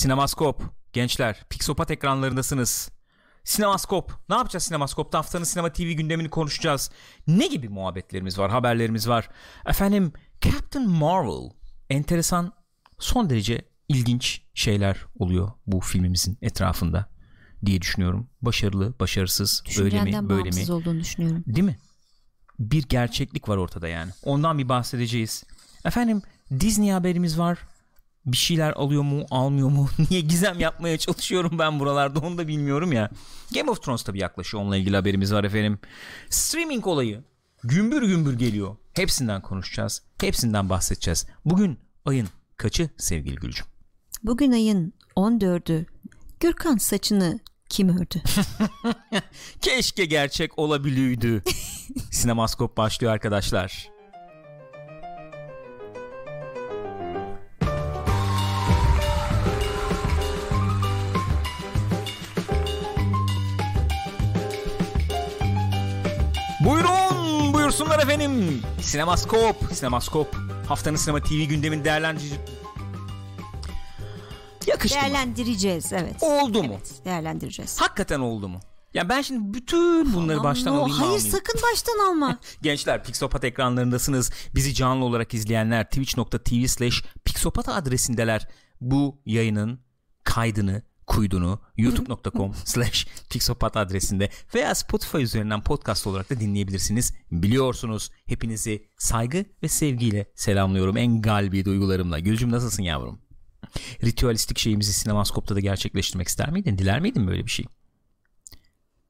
Sinemaskop. Gençler, Pixopat ekranlarındasınız. Sinemaskop. Ne yapacağız Sinemaskop'ta? Haftanın sinema TV gündemini konuşacağız. Ne gibi muhabbetlerimiz var, haberlerimiz var? Efendim, Captain Marvel. Enteresan, son derece ilginç şeyler oluyor bu filmimizin etrafında diye düşünüyorum. Başarılı, başarısız, böyle mi, böyle mi? olduğunu düşünüyorum. Değil mi? Bir gerçeklik var ortada yani. Ondan bir bahsedeceğiz. Efendim, Disney haberimiz var bir şeyler alıyor mu almıyor mu? Niye gizem yapmaya çalışıyorum ben buralarda? Onu da bilmiyorum ya. Game of Thrones tabi yaklaşıyor. Onunla ilgili haberimiz var efendim. Streaming olayı gümbür gümbür geliyor. Hepsinden konuşacağız. Hepsinden bahsedeceğiz. Bugün ayın kaçı sevgili Gülcüm? Bugün ayın 14'ü Gürkan saçını kim ördü? Keşke gerçek olabiliyordu. Sinemaskop başlıyor arkadaşlar. Buyurun buyursunlar efendim. Sinemaskop, Sinemaskop. Haftanın sinema TV gündemin değerlendirici... Yakıştı Değerlendireceğiz evet. Oldu mu? Evet, değerlendireceğiz. Hakikaten oldu mu? Ya ben şimdi bütün bunları Aman baştan alayım Hayır almayayım. sakın baştan alma. Gençler Pixopat ekranlarındasınız. Bizi canlı olarak izleyenler twitch.tv slash pixopat adresindeler. Bu yayının kaydını kuydunu youtube.com slash pixopat adresinde veya Spotify üzerinden podcast olarak da dinleyebilirsiniz. Biliyorsunuz hepinizi saygı ve sevgiyle selamlıyorum en galbi duygularımla. Gülcüm nasılsın yavrum? Ritüelistik şeyimizi sinemaskopta da gerçekleştirmek ister miydin? Diler miydin böyle bir şey?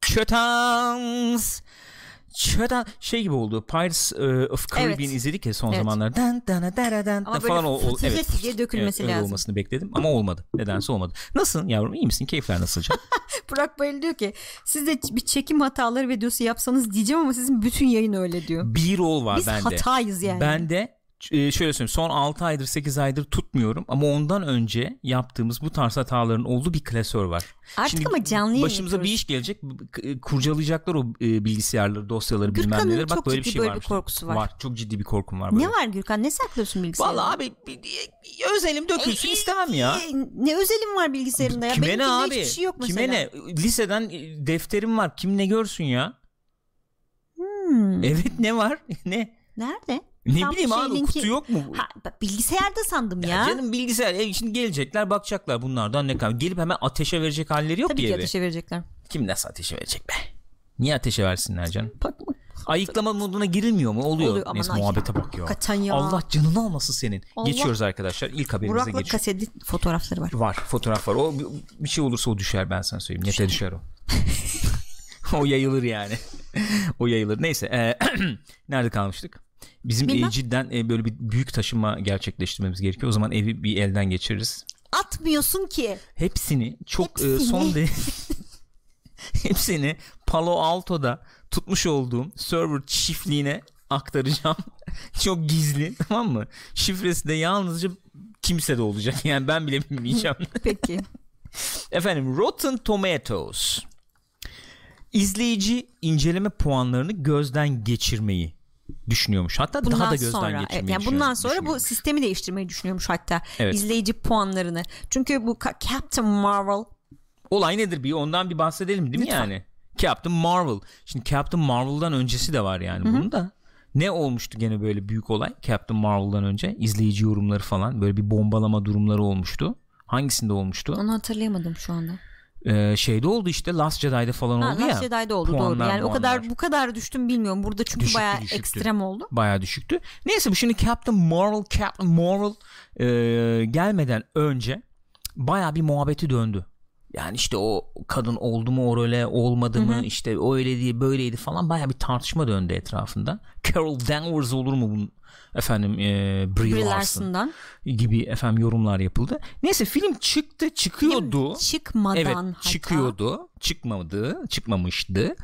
Kötans Şöyle şey gibi oldu. Pirates uh, of Caribbean evet. izledik ya son evet. zamanlarda. Dan, dan, dan, dan, Ama falan o, o evet. diye dökülmesi evet, lazım. olmasını bekledim ama olmadı. Nedense olmadı. Nasılsın yavrum? İyi misin? Keyifler nasıl canım? Burak Bayıl diyor ki siz de bir çekim hataları videosu yapsanız diyeceğim ama sizin bütün yayın öyle diyor. Bir rol var Biz bende. Biz hatayız yani. Bende e, şöyle söyleyeyim son 6 aydır 8 aydır tutmuyorum ama ondan önce yaptığımız bu tarz hataların olduğu bir klasör var. Artık Şimdi ama canlı başımıza bir iş gelecek kurcalayacaklar o e, bilgisayarları dosyaları Gürkan'ın bilmem neleri bak böyle bir şey böyle Bir korkusu var. var. Çok ciddi bir korkum var. Böyle. Ne var Gürkan ne saklıyorsun bilgisayarda? Valla abi özelim dökülsün e, istemem ya. Ne özelim var bilgisayarında ya? Kime Benim ne abi? Hiçbir şey yok mesela. Kime ne? Liseden defterim var kim ne görsün ya? Hmm. Evet ne var? ne? Nerede? Ne Tam bileyim abi linki... kutu yok mu? Ha, bilgisayarda sandım ya. ya. Canım bilgisayar ev şimdi gelecekler bakacaklar bunlardan ne kadar. Gelip hemen ateşe verecek halleri yok Tabii ki eve. ateşe verecekler. Kim nasıl ateşe verecek be? Niye ateşe versinler canım? Bakma. Ayıklama moduna girilmiyor mu? Oluyor. Oluyor Neyse muhabbete bak ya. ya. Allah canını almasın senin. Allah. Geçiyoruz arkadaşlar. İlk haberimize Burak'la geçiyoruz. kaseti fotoğrafları var. Var fotoğraf var. O bir şey olursa o düşer ben sana söyleyeyim. Nete düşer o. o yayılır yani. o yayılır. Neyse. E, nerede kalmıştık? Bizim e, cidden e, böyle bir büyük taşıma gerçekleştirmemiz gerekiyor. O zaman evi bir elden geçiririz. Atmıyorsun ki. Hepsini çok Hepsini. E, son de hepsini Palo Alto'da tutmuş olduğum server çiftliğine aktaracağım. çok gizli tamam mı? Şifresi de yalnızca kimse de olacak. Yani ben bile bilmeyeceğim. Peki. Efendim Rotten Tomatoes izleyici inceleme puanlarını gözden geçirmeyi düşünüyormuş. Hatta bundan daha da gözden sonra, geçirmeyi yani bundan sonra bu sistemi değiştirmeyi düşünüyormuş hatta evet. izleyici puanlarını. Çünkü bu Captain Marvel olay nedir bir ondan bir bahsedelim değil mi Lütfen. yani? Captain Marvel. Şimdi Captain Marvel'dan öncesi de var yani Hı-hı. bunun da. Ne olmuştu gene böyle büyük olay Captain Marvel'dan önce izleyici yorumları falan böyle bir bombalama durumları olmuştu. Hangisinde olmuştu? Onu hatırlayamadım şu anda e, şeyde oldu işte Last Jedi'de falan ha, oldu Last ya. Last Jedi'de oldu puanlar, doğru. Yani puanlar. o kadar bu kadar düştüm bilmiyorum. Burada çünkü düşüktü, bayağı düşüktü. ekstrem oldu. Bayağı düşüktü. Neyse bu şimdi Captain Marvel Captain Marvel e, gelmeden önce bayağı bir muhabbeti döndü. Yani işte o kadın oldu mu o role olmadı Hı-hı. mı işte öyle diye böyleydi falan baya bir tartışma döndü etrafında. Carol Danvers olur mu bunun efendim e, Brie, Brie Larson gibi efendim yorumlar yapıldı. Neyse film çıktı çıkıyordu. Film çıkmadan evet, hatta. çıkıyordu. Çıkmadı, çıkmamıştı.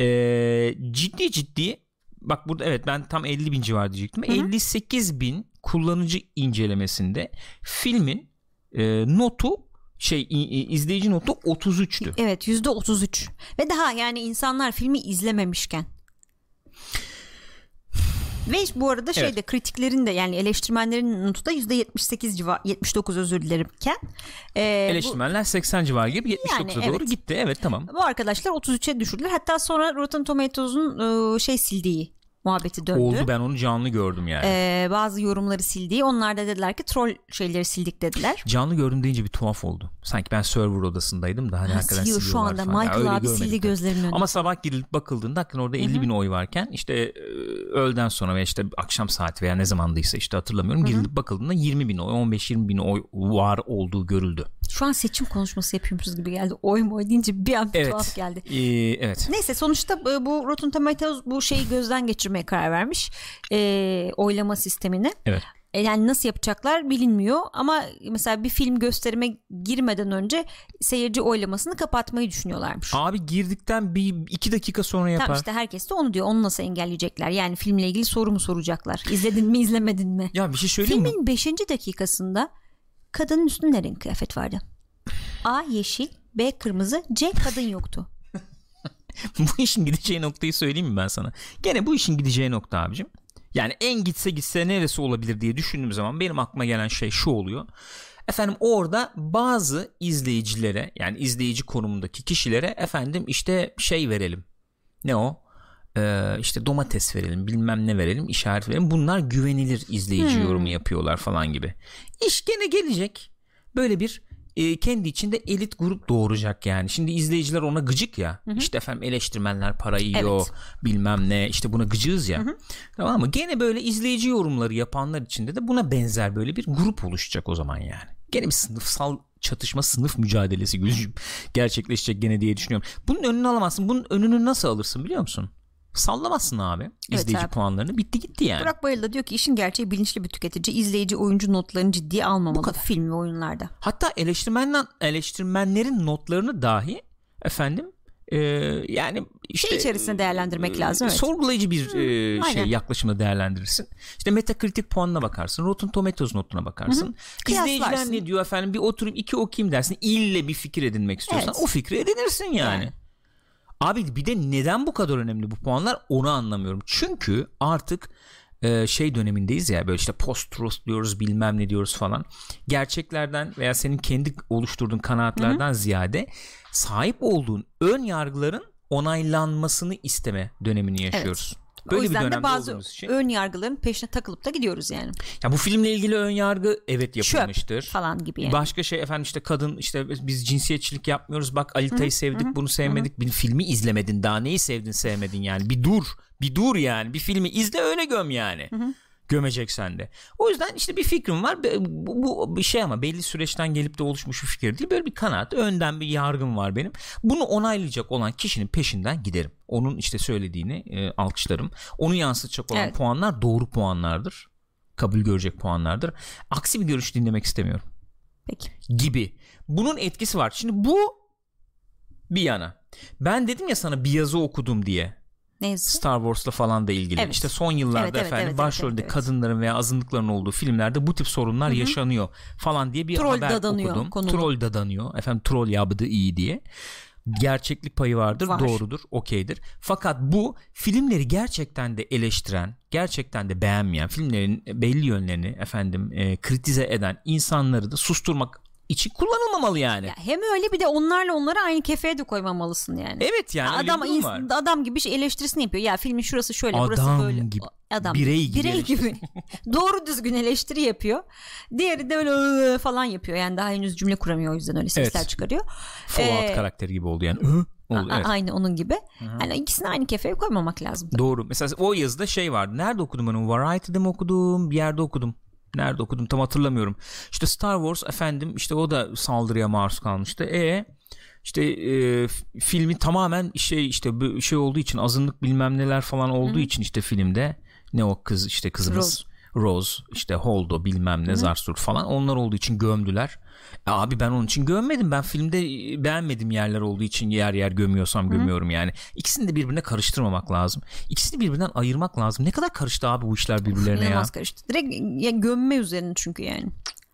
E, ciddi ciddi bak burada evet ben tam 50 bin civar diyecektim. Hı-hı. 58 bin kullanıcı incelemesinde filmin e, notu şey izleyici notu 33'tü. Evet yüzde 33 ve daha yani insanlar filmi izlememişken Ve bu arada şeyde evet. kritiklerin de yani eleştirmenlerin notu da %78 civar 79 özür dilerimken e, eleştirmenler bu, 80 civar gibi 79'a yani, doğru evet. gitti. Evet tamam. Bu arkadaşlar 33'e düşürdüler. Hatta sonra Rotten Tomatoes'un e, şey sildiği muhabbeti döndü. Oldu ben onu canlı gördüm yani. Ee, bazı yorumları sildiği onlar da dediler ki troll şeyleri sildik dediler. Canlı gördüm deyince bir tuhaf oldu. Sanki ben server odasındaydım da hani ha, hakikaten siliyor şu anda falan. Michael ya, abi sildi gözlerimin önünde. Ama sabah girilip bakıldığında hakikaten orada 50 Hı-hı. bin oy varken işte e, öğleden sonra veya işte akşam saati veya ne zamandıysa işte hatırlamıyorum. Hı-hı. Girilip bakıldığında 20 bin oy 15-20 bin oy var olduğu görüldü. Şu an seçim konuşması yapıyormuşuz gibi geldi. Oy mu oy deyince bir an evet. tuhaf geldi. Ee, evet. Neyse sonuçta e, bu Rotten Tomatoes bu şeyi gözden geçirmeye karar vermiş. Ee, oylama sistemini. Evet. E, yani nasıl yapacaklar bilinmiyor ama mesela bir film gösterime girmeden önce seyirci oylamasını kapatmayı düşünüyorlarmış. Abi girdikten bir iki dakika sonra yapar. Tamam işte herkes de onu diyor. Onu nasıl engelleyecekler? Yani filmle ilgili soru mu soracaklar? İzledin mi izlemedin mi? Ya bir şey söyleyeyim Filmin mi? Filmin 5. dakikasında kadının üstünde ne renk kıyafet vardı? A yeşil, B kırmızı, C kadın yoktu. bu işin gideceği noktayı söyleyeyim mi ben sana? Gene bu işin gideceği nokta abicim. Yani en gitse gitse neresi olabilir diye düşündüğüm zaman benim aklıma gelen şey şu oluyor. Efendim orada bazı izleyicilere yani izleyici konumundaki kişilere efendim işte şey verelim. Ne o? Ee, işte domates verelim bilmem ne verelim işaret verelim. Bunlar güvenilir izleyici hmm. yorumu yapıyorlar falan gibi. İş gene gelecek. Böyle bir e, kendi içinde elit grup doğuracak yani. Şimdi izleyiciler ona gıcık ya. Hı hı. İşte efendim eleştirmenler para yiyor evet. bilmem ne işte buna gıcığız ya. Hı hı. Tamam mı? Gene böyle izleyici yorumları yapanlar içinde de buna benzer böyle bir grup oluşacak o zaman yani. Gene bir sınıfsal çatışma sınıf mücadelesi gerçekleşecek gene diye düşünüyorum. Bunun önünü alamazsın. Bunun önünü nasıl alırsın biliyor musun? Sallamazsın abi evet izleyici abi. puanlarını bitti gitti yani. Burak Bayıl da diyor ki işin gerçeği bilinçli bir tüketici izleyici oyuncu notlarını ciddiye almamalı film ve oyunlarda. Hatta eleştirmenler eleştirmenlerin notlarını dahi efendim e, yani işte şey içerisinde değerlendirmek e, lazım. Evet. Sorgulayıcı bir e, şey yaklaşımda değerlendirirsin. İşte Metacritic puanına bakarsın, Rotten Tomatoes notuna bakarsın. Hı-hı. İzleyiciler ne diyor efendim bir oturayım iki okuyayım dersin. İlle bir fikir edinmek istiyorsan evet. o fikri edinirsin yani. yani. Abi bir de neden bu kadar önemli bu puanlar onu anlamıyorum. Çünkü artık e, şey dönemindeyiz ya böyle işte post truth diyoruz bilmem ne diyoruz falan. Gerçeklerden veya senin kendi oluşturduğun kanaatlerden Hı-hı. ziyade sahip olduğun ön yargıların onaylanmasını isteme dönemini yaşıyoruz. Evet. Böyle o yüzden de bazı ön yargıların peşine takılıp da gidiyoruz yani. Ya bu filmle ilgili ön yargı evet yapılmıştır. Şöp falan gibi yani. Başka şey efendim işte kadın işte biz cinsiyetçilik yapmıyoruz. Bak Alita'yı sevdik Hı-hı. bunu sevmedik. Hı-hı. Bir filmi izlemedin daha neyi sevdin sevmedin yani. Bir dur. Bir dur yani. Bir filmi izle öyle göm yani. Hı-hı gömeceksen de. O yüzden işte bir fikrim var. Bu, bu bir şey ama belli süreçten gelip de oluşmuş bir fikir değil. Böyle bir kanaat, önden bir yargım var benim. Bunu onaylayacak olan kişinin peşinden giderim. Onun işte söylediğini e, alkışlarım. Onu yansıtacak olan evet. puanlar doğru puanlardır. Kabul görecek puanlardır. Aksi bir görüş dinlemek istemiyorum. Peki. Gibi. Bunun etkisi var. Şimdi bu bir yana. Ben dedim ya sana bir yazı okudum diye. Ne Star Wars'la falan da ilgili. Evet. İşte son yıllarda evet, evet, efendim evet, başrolde evet, evet. kadınların veya azınlıkların olduğu filmlerde bu tip sorunlar Hı-hı. yaşanıyor falan diye bir troll haber dadanıyor, okudum. Konulu. Troll dadanıyor. Efendim troll yaptı iyi diye. Gerçeklik payı vardır, Var. doğrudur, okeydir. Fakat bu filmleri gerçekten de eleştiren, gerçekten de beğenmeyen, filmlerin belli yönlerini efendim e, kritize eden insanları da susturmak için kullanılmamalı yani. Ya hem öyle bir de onlarla onları aynı kefeye de koymamalısın yani. Evet yani. Ya adam ins- adam gibi şey eleştirisini yapıyor. Ya filmin şurası şöyle, adam burası böyle. Gibi. Adam birey gibi. Birey gibi. Doğru düzgün eleştiri yapıyor. Diğeri de öyle falan yapıyor. Yani daha henüz cümle kuramıyor o yüzden öyle sesler evet. çıkarıyor. Fallout ee, karakteri gibi oldu yani. oldu, evet. Aynı onun gibi. Hı-hı. Yani ikisini aynı kefeye koymamak lazım. Doğru. Mesela o yazıda şey vardı. Nerede okudum ben onu? Variety'de mi okudum? Bir yerde okudum nerede okudum tam hatırlamıyorum. İşte Star Wars efendim işte o da saldırıya maruz kalmıştı. E işte e, filmi tamamen şey işte şey olduğu için azınlık bilmem neler falan olduğu Hı. için işte filmde ne o kız işte kızımız Rose, Rose işte Holdo bilmem ne Zarsur falan onlar olduğu için gömdüler. E abi ben onun için gömmedim. Ben filmde e, beğenmedim yerler olduğu için yer yer gömüyorsam gömüyorum Hı. yani. İkisini de birbirine karıştırmamak lazım. İkisini birbirinden ayırmak lazım. Ne kadar karıştı abi bu işler birbirlerine ya. karıştı. Direkt ya gömme üzerine çünkü yani.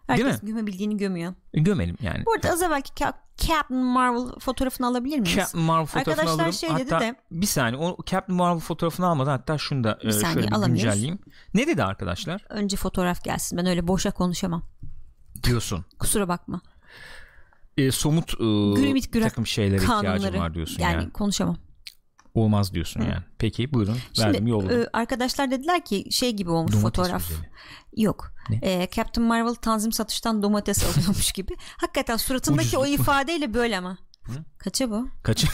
Herkes gömebildiğini gömüyor. E, gömelim yani. Bu arada az evvelki Captain Marvel fotoğrafını alabilir miyiz? Captain Marvel fotoğrafını Arkadaşlar alırım. şey hatta dedi de bir saniye o Captain Marvel fotoğrafını almadan hatta şunu da Bir e, şöyle bir güncelleyeyim. Ne dedi arkadaşlar? önce fotoğraf gelsin. Ben öyle boşa konuşamam. Diyorsun. Kusura bakma. E, somut e, Gümrüt bir gürak takım şeylere ihtiyacım var diyorsun yani, yani. konuşamam. Olmaz diyorsun yani. Peki buyurun. Verdim Şimdi yolladım. e, arkadaşlar dediler ki şey gibi olmuş Domates fotoğraf. güzeli. Yok. Ne? E, Captain Marvel tanzim satıştan domates alıyormuş gibi. Hakikaten suratındaki o Ucuzluk mu? ifadeyle böyle ama. Kaça bu? Kaça?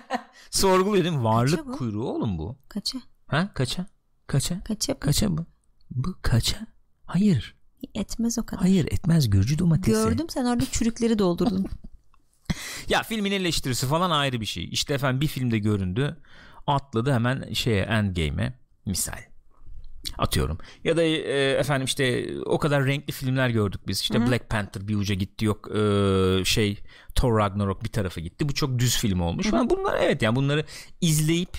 Sorguluyor değil mi? Varlık Kaça bu? kuyruğu oğlum bu. Kaça? Ha kaça? Kaça? Kaça bu? Kaça bu? Bu kaça? Hayır. Etmez o kadar. Hayır etmez Gürcü domatesi. Gördüm sen orada çürükleri doldurdun. Ya filmin eleştirisi falan ayrı bir şey. İşte efendim bir filmde göründü. Atladı hemen şeye Endgame'e misal. Atıyorum. Ya da e, efendim işte o kadar renkli filmler gördük biz. İşte Black Panther bir uca gitti yok e, şey Thor Ragnarok bir tarafa gitti. Bu çok düz film olmuş. Ben bunlar evet yani bunları izleyip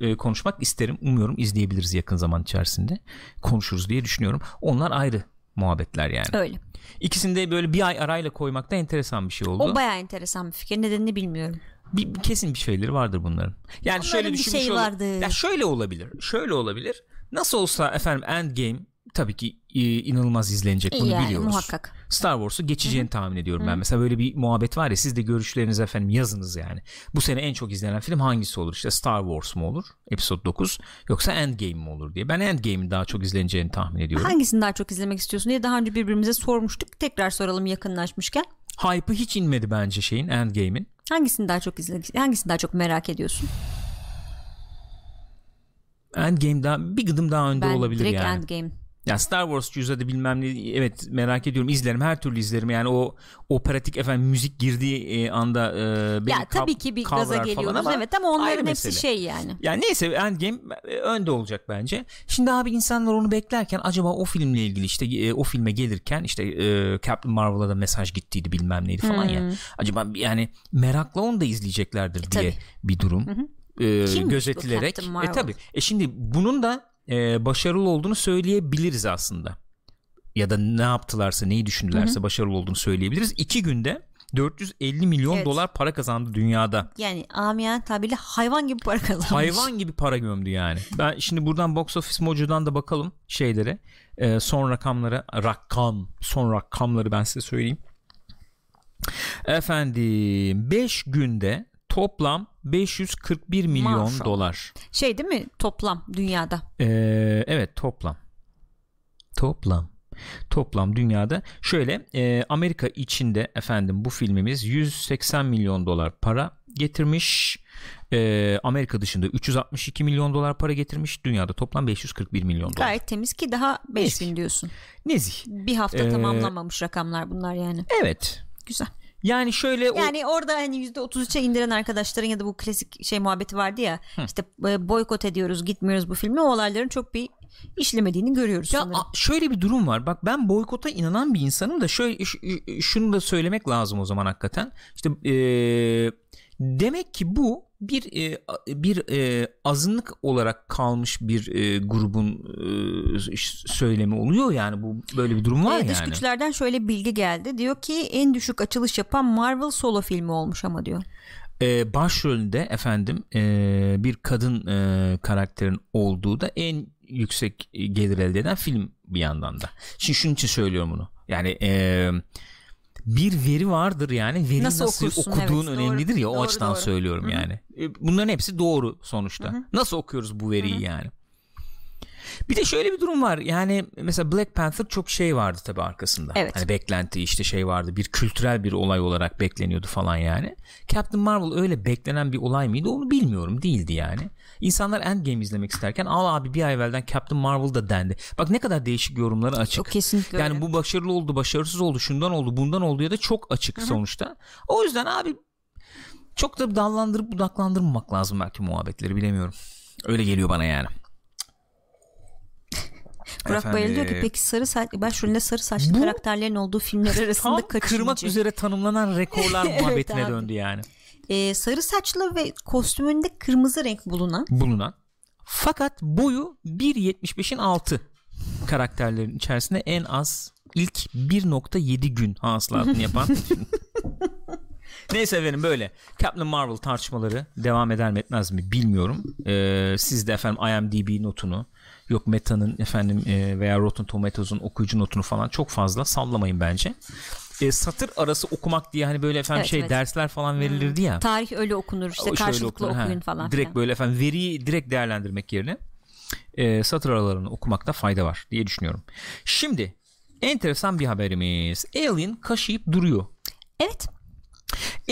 e, konuşmak isterim. Umuyorum izleyebiliriz yakın zaman içerisinde. Konuşuruz diye düşünüyorum. Onlar ayrı muhabbetler yani. Öyle. İkisini de böyle bir ay arayla koymak da enteresan bir şey oldu. O baya enteresan bir fikir. Nedenini bilmiyorum. bir, kesin bir şeyleri vardır bunların. Yani Onların şöyle düşünmüş şeyi olur- vardır. Ya şöyle olabilir. Şöyle olabilir. Nasıl olsa efendim Endgame tabii ki e, inanılmaz izlenecek bunu yani biliyoruz. muhakkak. Star Wars'u geçeceğini tahmin ediyorum ben. Mesela böyle bir muhabbet var ya siz de görüşlerinizi efendim yazınız yani. Bu sene en çok izlenen film hangisi olur? İşte Star Wars mu olur? Episode 9 yoksa Endgame mi olur diye. Ben Endgame'in daha çok izleneceğini tahmin ediyorum. Hangisini daha çok izlemek istiyorsun diye daha önce birbirimize sormuştuk. Tekrar soralım yakınlaşmışken. Hype'ı hiç inmedi bence şeyin Endgame'in. Hangisini daha çok izlemek hangisini daha çok merak ediyorsun? Endgame daha bir gıdım daha önde Ben olabilir direkt yani. Endgame. Ya Star Wars cüzde bilmem ne evet merak ediyorum izlerim her türlü izlerim yani o operatik efendim müzik girdiği e, anda e, beni Ya tabii ki bir gaza geliyoruz ama evet ama onların hepsi mesele. şey yani. Yani neyse Endgame e, önde olacak bence. Şimdi abi insanlar onu beklerken acaba o filmle ilgili işte e, o filme gelirken işte e, Captain Marvel'a da mesaj gittiydi bilmem neydi falan Hmm. ya. Acaba yani merakla onu da izleyeceklerdir diye tabii. bir durum. E, Kimmiş bu gözetilerek. Captain E tabi. E şimdi bunun da e, başarılı olduğunu söyleyebiliriz aslında. Ya da ne yaptılarsa neyi düşündülerse başarılı olduğunu söyleyebiliriz. İki günde 450 milyon Evet. dolar para kazandı dünyada. Yani amiyen tabirle hayvan gibi para kazanmış. Hayvan gibi para gömdü yani. Ben şimdi buradan Box Office Mojo'dan da bakalım şeylere. Ee, son rakamlara rakam son rakamları ben size söyleyeyim. Efendim 5 günde toplam 541 milyon Maşallah. dolar. Şey değil mi toplam dünyada? Ee, evet toplam. Toplam. Toplam dünyada şöyle e, Amerika içinde efendim bu filmimiz 180 milyon dolar para getirmiş. E, Amerika dışında 362 milyon dolar para getirmiş. Dünyada toplam 541 milyon dolar. Gayet temiz ki daha 5 Nezih. gün diyorsun. Nezih. Bir hafta Ee, tamamlanmamış rakamlar bunlar yani. Evet. Güzel. Yani şöyle o Yani orada hani %33'e indiren arkadaşların ya da bu klasik şey muhabbeti vardı ya işte e, boykot ediyoruz gitmiyoruz bu filmi o olayların çok bir işlemediğini görüyoruz Ya sanırım. şöyle bir durum var. Bak ben boykota inanan bir insanım da şöyle şunu da söylemek lazım o zaman hakikaten. İşte eee, demek ki bu bir e, bir e, azınlık olarak kalmış bir e, grubun e, söylemi oluyor yani bu böyle bir durum var Ee, dış yani. güçlerden şöyle bilgi geldi. Diyor ki en düşük açılış yapan Marvel solo filmi olmuş ama diyor. Ee, başrolünde efendim e, bir kadın e, karakterin olduğu da en yüksek gelir elde eden film bir yandan da. Şimdi şunun için söylüyorum bunu. Yani e, bir veri vardır yani veri nasıl, Nasıl okursun, okuduğun evet, önemlidir ya doğru, o doğru, açıdan doğru. söylüyorum yani. E, Bunların hepsi doğru sonuçta. Nasıl okuyoruz bu veriyi yani? Bir de şöyle bir durum var. Yani mesela Black Panther çok şey vardı tabii arkasında. Evet. Hani beklenti işte şey vardı. Bir kültürel bir olay olarak bekleniyordu falan yani. Captain Marvel öyle beklenen bir olay mıydı onu bilmiyorum. Değildi yani. İnsanlar Endgame izlemek isterken al abi bir ay evvelden Captain Marvel da dendi. Bak ne kadar değişik yorumları açık. O kesinlikle Yani öyle. bu başarılı oldu, başarısız oldu, şundan oldu, bundan oldu ya da çok açık sonuçta. O yüzden abi çok da dallandırıp budaklandırmamak lazım belki muhabbetleri bilemiyorum. Öyle geliyor bana yani. Burak Efendim, Bayır diyor ki peki sarı saç başrolünde sarı saçlı Bu- karakterlerin olduğu filmler Tam arasında kırmak kaçıncı? üzere tanımlanan rekorlar Evet muhabbetine abi. döndü yani. Ee, sarı saçlı ve kostümünde kırmızı renk bulunan Bulunan. Fakat boyu 1.75'in altı karakterlerin içerisinde en az ilk 1.7 gün hasılatını yapan Neyse efendim böyle Captain Marvel tartışmaları devam eder mi etmez mi bilmiyorum. Ee, siz de efendim IMDb notunu yok Meta'nın efendim e, veya Rotten Tomatoes'un okuyucu notunu falan çok fazla sallamayın bence. E, satır arası okumak diye hani böyle efendim Evet, şey evet. dersler falan verilirdi ya. Tarih öyle okunur işte şöyle karşılıklı okunur, ha. okuyun falan Direkt filan. böyle efendim veriyi direkt değerlendirmek yerine e, satır aralarını okumakta fayda var diye düşünüyorum. Şimdi enteresan bir haberimiz. Alien kaşıyıp duruyor. Evet.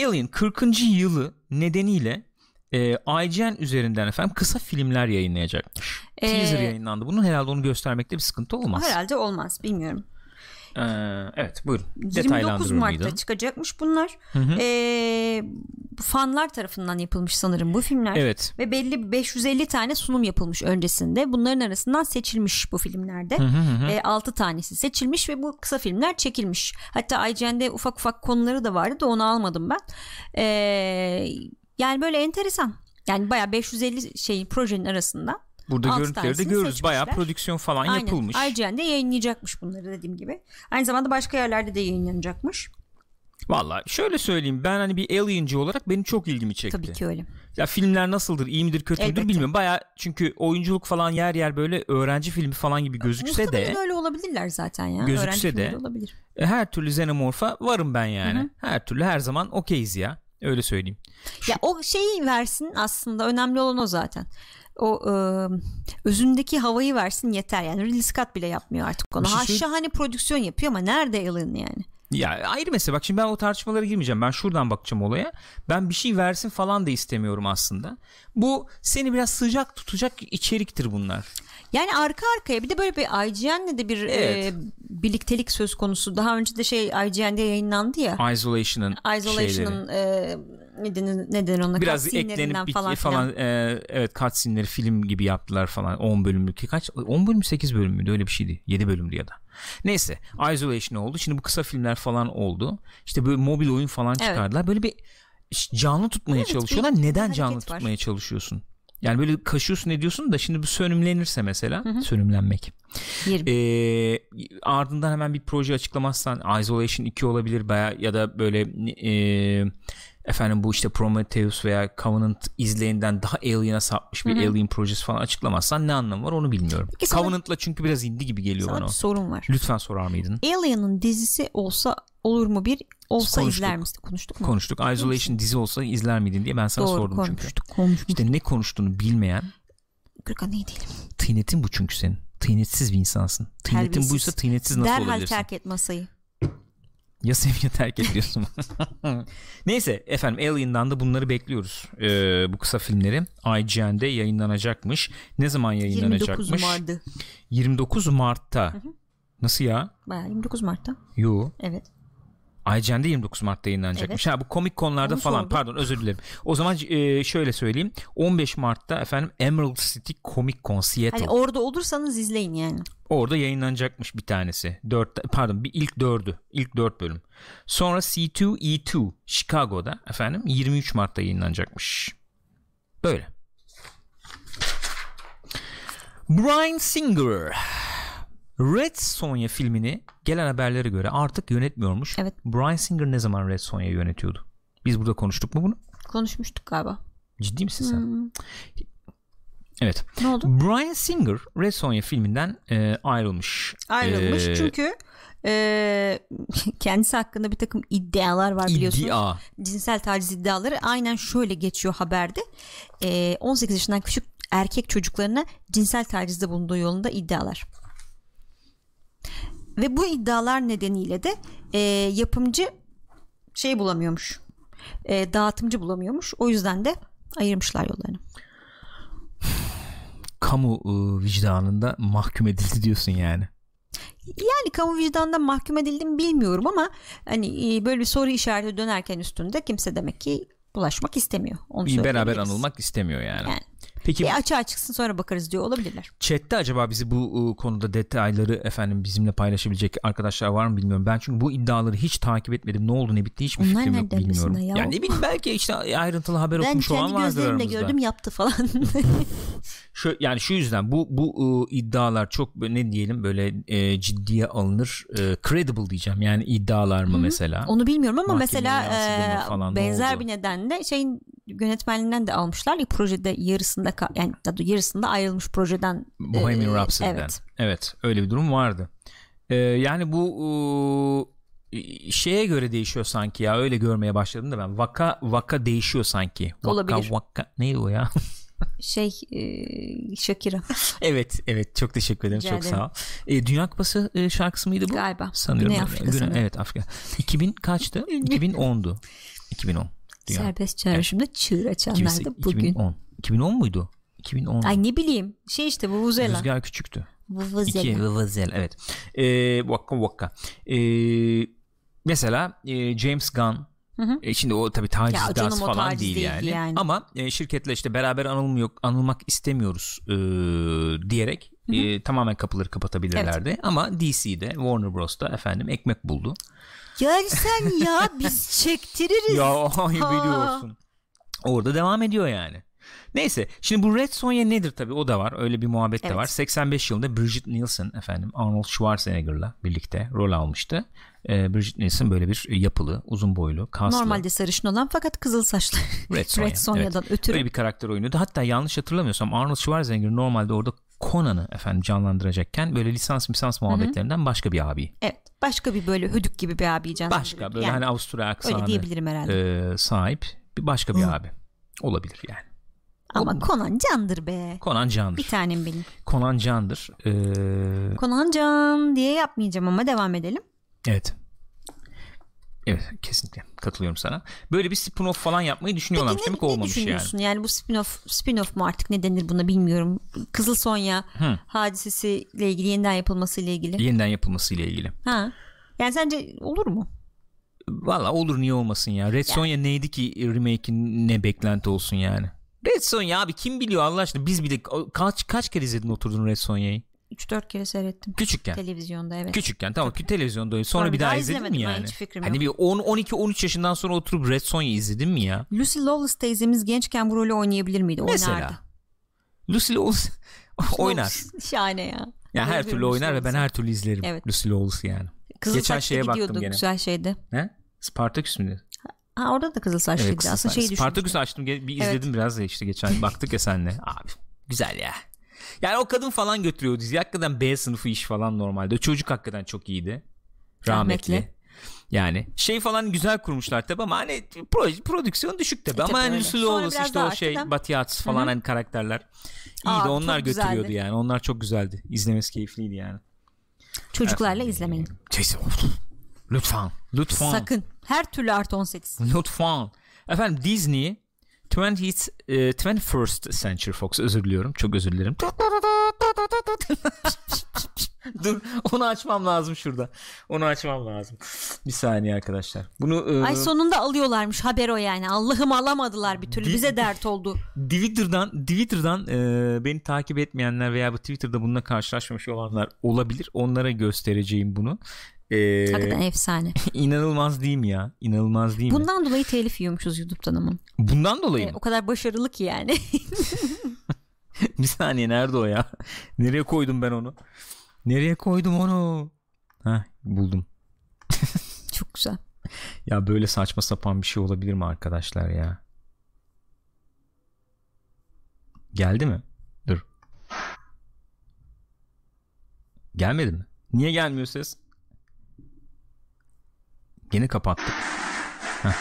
Alien 40. yılı nedeniyle e, IGN üzerinden efendim kısa filmler yayınlayacakmış. Ee, Teaser yayınlandı. Bunun herhalde onu göstermekte bir sıkıntı olmaz. Herhalde olmaz bilmiyorum. Ee, evet buyurun. 29 Detaylandırır Mart'ta mıydın? çıkacakmış bunlar. hı. Ee, fanlar tarafından yapılmış sanırım bu filmler. Evet. Ve belli 550 tane sunum yapılmış öncesinde. Bunların arasından seçilmiş bu filmlerde. Hı hı hı. E, 6 tanesi seçilmiş ve bu kısa filmler çekilmiş. Hatta IGN'de ufak ufak konuları da vardı da onu almadım ben. E, yani böyle enteresan. Yani bayağı 550 şeyin projenin arasında. Burada görüntüleri de görürüz. Bayağı prodüksiyon falan Aynen. yapılmış. IGN'de yayınlayacakmış bunları dediğim gibi. Aynı zamanda başka yerlerde de yayınlanacakmış. Valla şöyle söyleyeyim ben hani bir alienci olarak benim çok ilgimi çekti. Tabii ki öyle. Ya filmler nasıldır iyi midir kötü müdür Elbette. bilmiyorum. Baya çünkü oyunculuk falan yer yer böyle öğrenci filmi falan gibi gözükse Muhtemelen de öyle olabilirler zaten ya. Gözükse Öğrenci de- olabilir. e, her türlü xenomorfa varım ben yani. Hı hı. Her türlü her zaman okeyiz ya. Öyle söyleyeyim. Ya o şeyi versin aslında önemli olan o zaten. O e, özündeki havayı versin yeter yani. Ridley Scott bile yapmıyor artık onu. Şey ha şahane prodüksiyon yapıyor ama nerede Alien yani? Ya ayrı mesele bak şimdi ben o tartışmalara girmeyeceğim. Ben şuradan bakacağım olaya. Ben bir şey versin falan da istemiyorum aslında. Bu seni biraz sıcak tutacak içeriktir bunlar. Yani arka arkaya bir de böyle bir IGN'le de bir Evet. e, birliktelik söz konusu. Daha önce de şey IGN'de yayınlandı ya. Isolation'ın. Isolation'ın e, ne denir, ne denir ona? Biraz eklenip bit- falan, falan, e, evet cutscene'leri film gibi yaptılar falan 10 bölümlük kaç 10 bölüm 8 bölüm müydü öyle bir şeydi 7 bölümdü ya da neyse Isolation oldu şimdi bu kısa filmler falan oldu işte böyle mobil oyun falan Evet. çıkardılar böyle bir canlı tutmaya Evet, çalışıyorlar neden canlı var. tutmaya çalışıyorsun yani böyle kaşıyorsun ediyorsun da şimdi bu sönümlenirse mesela sönümlenmek Yerim. e, ardından hemen bir proje açıklamazsan Isolation 2 olabilir baya ya da böyle e, efendim bu işte Prometheus veya Covenant izleyinden daha Alien'a sapmış bir Alien projesi falan açıklamazsan ne anlamı var onu bilmiyorum. Peki sana- Covenant'la çünkü biraz indi gibi geliyor Sana bana o. sorun var. Lütfen sorar mıydın? Alien'ın dizisi olsa olur mu bir olsa Konuştuk. izler misin? Konuştuk mu? Konuştuk. Isolation dizi olsa izler miydin diye ben sana Doğru sordum çünkü. konuştuk. Konuştuk. İşte ne konuştuğunu bilmeyen Gürkan iyi değilim. tıynetin bu çünkü senin. Tıynetsiz bir insansın. Tıynetin Terbiyesiz. buysa tıynetsiz nasıl Derhal olabilirsin? terk et masayı. Ya seviye terk ediyorsun. Neyse efendim Alien'dan da bunları bekliyoruz. Ee, bu kısa filmleri IGN'de yayınlanacakmış. Ne zaman 29 yayınlanacakmış? Mart'ı. 29 Mart'ta. Nasıl ya? Bayağı 29 Mart'ta. Yo. Evet. IGN'de 29 Mart'ta yayınlanacakmış. Ha bu komik konularda Onu falan. sordum. Pardon özür dilerim. O zaman e, şöyle söyleyeyim. 15 Mart'ta efendim Emerald City Comic Con Seattle. Hani orada olursanız izleyin yani. Orada yayınlanacakmış bir tanesi. Dört, pardon bir ilk dördü. ilk dört bölüm. Sonra C2E2 Chicago'da efendim 23 Mart'ta yayınlanacakmış. Böyle. Brian Singer Red Sonja filmini gelen haberlere göre artık yönetmiyormuş. Evet. Brian Singer ne zaman Red Sonja'yı yönetiyordu? Biz burada konuştuk mu bunu? Konuşmuştuk galiba. Ciddi misin sen? Hmm. Evet. Ne oldu? Brian Singer Red Sonja filminden e, ayrılmış. Ayrılmış Ee, çünkü e, kendisi hakkında bir takım iddialar var biliyorsunuz. İddia. Cinsel taciz iddiaları aynen şöyle geçiyor haberde. E, 18 yaşından küçük erkek çocuklarına cinsel tacizde bulunduğu yolunda iddialar. Ve bu iddialar nedeniyle de e, yapımcı şey bulamıyormuş. E, dağıtımcı bulamıyormuş. O yüzden de ayırmışlar yollarını. Kamu e, vicdanında mahkum edildi diyorsun yani. Yani kamu vicdanından mahkum edildim bilmiyorum ama hani e, böyle bir soru işareti dönerken üstünde kimse demek ki bulaşmak istemiyor. Onu Bir beraber anılmak istemiyor yani. Yani. Peki Bir açığa çıksın sonra bakarız diyor olabilirler. chatte acaba bizi bu e, konuda detayları efendim bizimle paylaşabilecek arkadaşlar var mı bilmiyorum. Ben çünkü bu iddiaları hiç takip etmedim. Ne oldu ne bitti hiçbir Onlar fikrim yok bilmiyorum. ya? Yani ne bileyim belki işte ayrıntılı haber Ben okumuş olan kendi vardır gözlerimle aramızda. gördüm yaptı falan. şu yani şu yüzden bu bu e, iddialar çok ne diyelim böyle e, ciddiye alınır e, credible diyeceğim. Yani iddialar mı Hı-hı. mesela? Onu bilmiyorum ama mesela e, benzer bir nedenle şeyin yönetmenliğinden de almışlar projede yarısında yani yarısında ayrılmış projeden Bohemian e, Rhapsody'den. evet. evet öyle bir durum vardı. E, yani bu e, şeye göre değişiyor sanki ya öyle görmeye başladım da ben. Vaka vaka değişiyor sanki. Vaka, olabilir. vaka neydi o ya şey e, Shakira. evet evet çok teşekkür ederim Rica çok ederim. sağ ol. E, Dünya Kupası e, şarkısı mıydı bu? Galiba. Sanıyorum. Güney Afrika Güney, Evet Afrika. 2000 kaçtı? 2010'du. 2010. Dünya. Serbest çağrışımda evet. çığır açanlardı bugün. 2010. 2010 muydu? 2010. Ay ne bileyim. Şey işte Vuvuzela. Rüzgar küçüktü. Vuvuzela. İki Vuvuzela evet. Ee, Vakka Vakka. Ee, mesela e, James Gunn Hı hı. E şimdi o tabii taciz ya, canım, falan taciz değil, yani. yani. Ama e, şirketle işte beraber anılmıyor, anılmak istemiyoruz e, diyerek hı hı. E, tamamen kapıları kapatabilirlerdi. Evet. Ama DC'de Warner Bros'ta efendim ekmek buldu. Gel sen ya biz çektiririz. ya biliyorsun. Orada devam ediyor yani. Neyse şimdi bu Red Sonja nedir tabi o da var öyle bir muhabbet evet. de var 85 yılında Bridget Nielsen efendim Arnold Schwarzenegger'la birlikte rol almıştı e, Bridget Nielsen böyle bir yapılı uzun boylu kaslı normalde sarışın olan fakat kızıl saçlı Red, Sonja, Red Sonja'dan evet. ötürü öyle bir karakter oynuyordu hatta yanlış hatırlamıyorsam Arnold Schwarzenegger normalde orada Conan'ı efendim canlandıracakken böyle lisans misans muhabbetlerinden Hı-hı. başka bir abi. Evet başka bir böyle hödük gibi bir abi canlandırıyor. Başka böyle yani, hani Avusturya aksanı öyle diyebilirim herhalde. E, sahip bir başka bir Hı. abi olabilir yani. Ama o, Conan candır be. Conan candır. Bir tanem benim. Conan candır. Ee... Conan can diye yapmayacağım ama devam edelim. Evet. Evet kesinlikle katılıyorum sana. Böyle bir spin-off falan yapmayı düşünüyorlarmış Peki, ne, demek ne olmamış yani. Yani bu spin-off spin-off mu artık ne denir buna bilmiyorum. Kızıl Sonya Hı. hadisesiyle ilgili yeniden yapılması ile ilgili. Yeniden yapılması ile ilgili. Ha. Yani sence olur mu? Valla olur niye olmasın ya. Red yani. Sonja neydi ki remake'in ne beklenti olsun yani. Red Sonja abi kim biliyor Allah aşkına biz bile kaç kaç kere izledin oturdun Red Sonja'yı? 3-4 kere seyrettim. Küçükken. Televizyonda evet. Küçükken tamam Tabii. televizyonda sonra, sonra bir daha izledin mi yani? Hiç fikrim hani yok. bir 10 12 13 yaşından sonra oturup Red Sonja izledin mi ya? Lucy Lawless teyzemiz gençken bu rolü oynayabilir miydi? Mesela. Oynardı. Lucy Lawless oynar. Şahane ya. Ya her türlü oynar ve ben her türlü izlerim evet. Lucy Lawless yani. Kızıl Geçen şeye baktım gene. güzel şeydi. Ne? Spartaküs müydü? Ha orada da kızıl saçlıydı. Evet, kızıl Aslında şeyi Spartaküs açtım. Bir izledim evet. biraz da işte geçen baktık ya senle. Abi güzel ya. Yani o kadın falan götürüyor dizi. Hakikaten B sınıfı iş falan normalde. O çocuk hakikaten çok iyiydi. Rahmetli. Rahmetli. Yani şey falan güzel kurmuşlar tabi ama hani proje, prodüksiyon düşük tabi e, ama hani Lucy Lawless işte o şey Batiyats falan Hı-hı. hani karakterler iyiydi Aa, onlar götürüyordu güzeldi. yani onlar çok güzeldi izlemesi keyifliydi yani çocuklarla Efendim, izlemeyin lütfen lütfen sakın her türlü artı 18 lütfen efendim Disney 20th, uh, 21st Century Fox özür diliyorum. Çok özür dilerim. Dur onu açmam lazım şurada. Onu açmam lazım. Bir saniye arkadaşlar. Bunu e... Ay sonunda alıyorlarmış haber o yani. Allah'ım alamadılar bir türlü. Di- Bize dert oldu. Twitter'dan Twitter'dan e, beni takip etmeyenler veya bu Twitter'da bununla karşılaşmamış olanlar olabilir. Onlara göstereceğim bunu. Ee, Hakikaten efsane. İnanılmaz değil mi ya? İnanılmaz değil Bundan mi? dolayı telif yiyormuşuz YouTube'dan ama. Bundan dolayı ee, mı? O kadar başarılı ki yani. bir saniye nerede o ya? Nereye koydum ben onu? Nereye koydum onu? Ha buldum. Çok güzel. Ya böyle saçma sapan bir şey olabilir mi arkadaşlar ya? Geldi mi? Dur. Gelmedi mi? Niye gelmiyor ses? Yeni kapattık.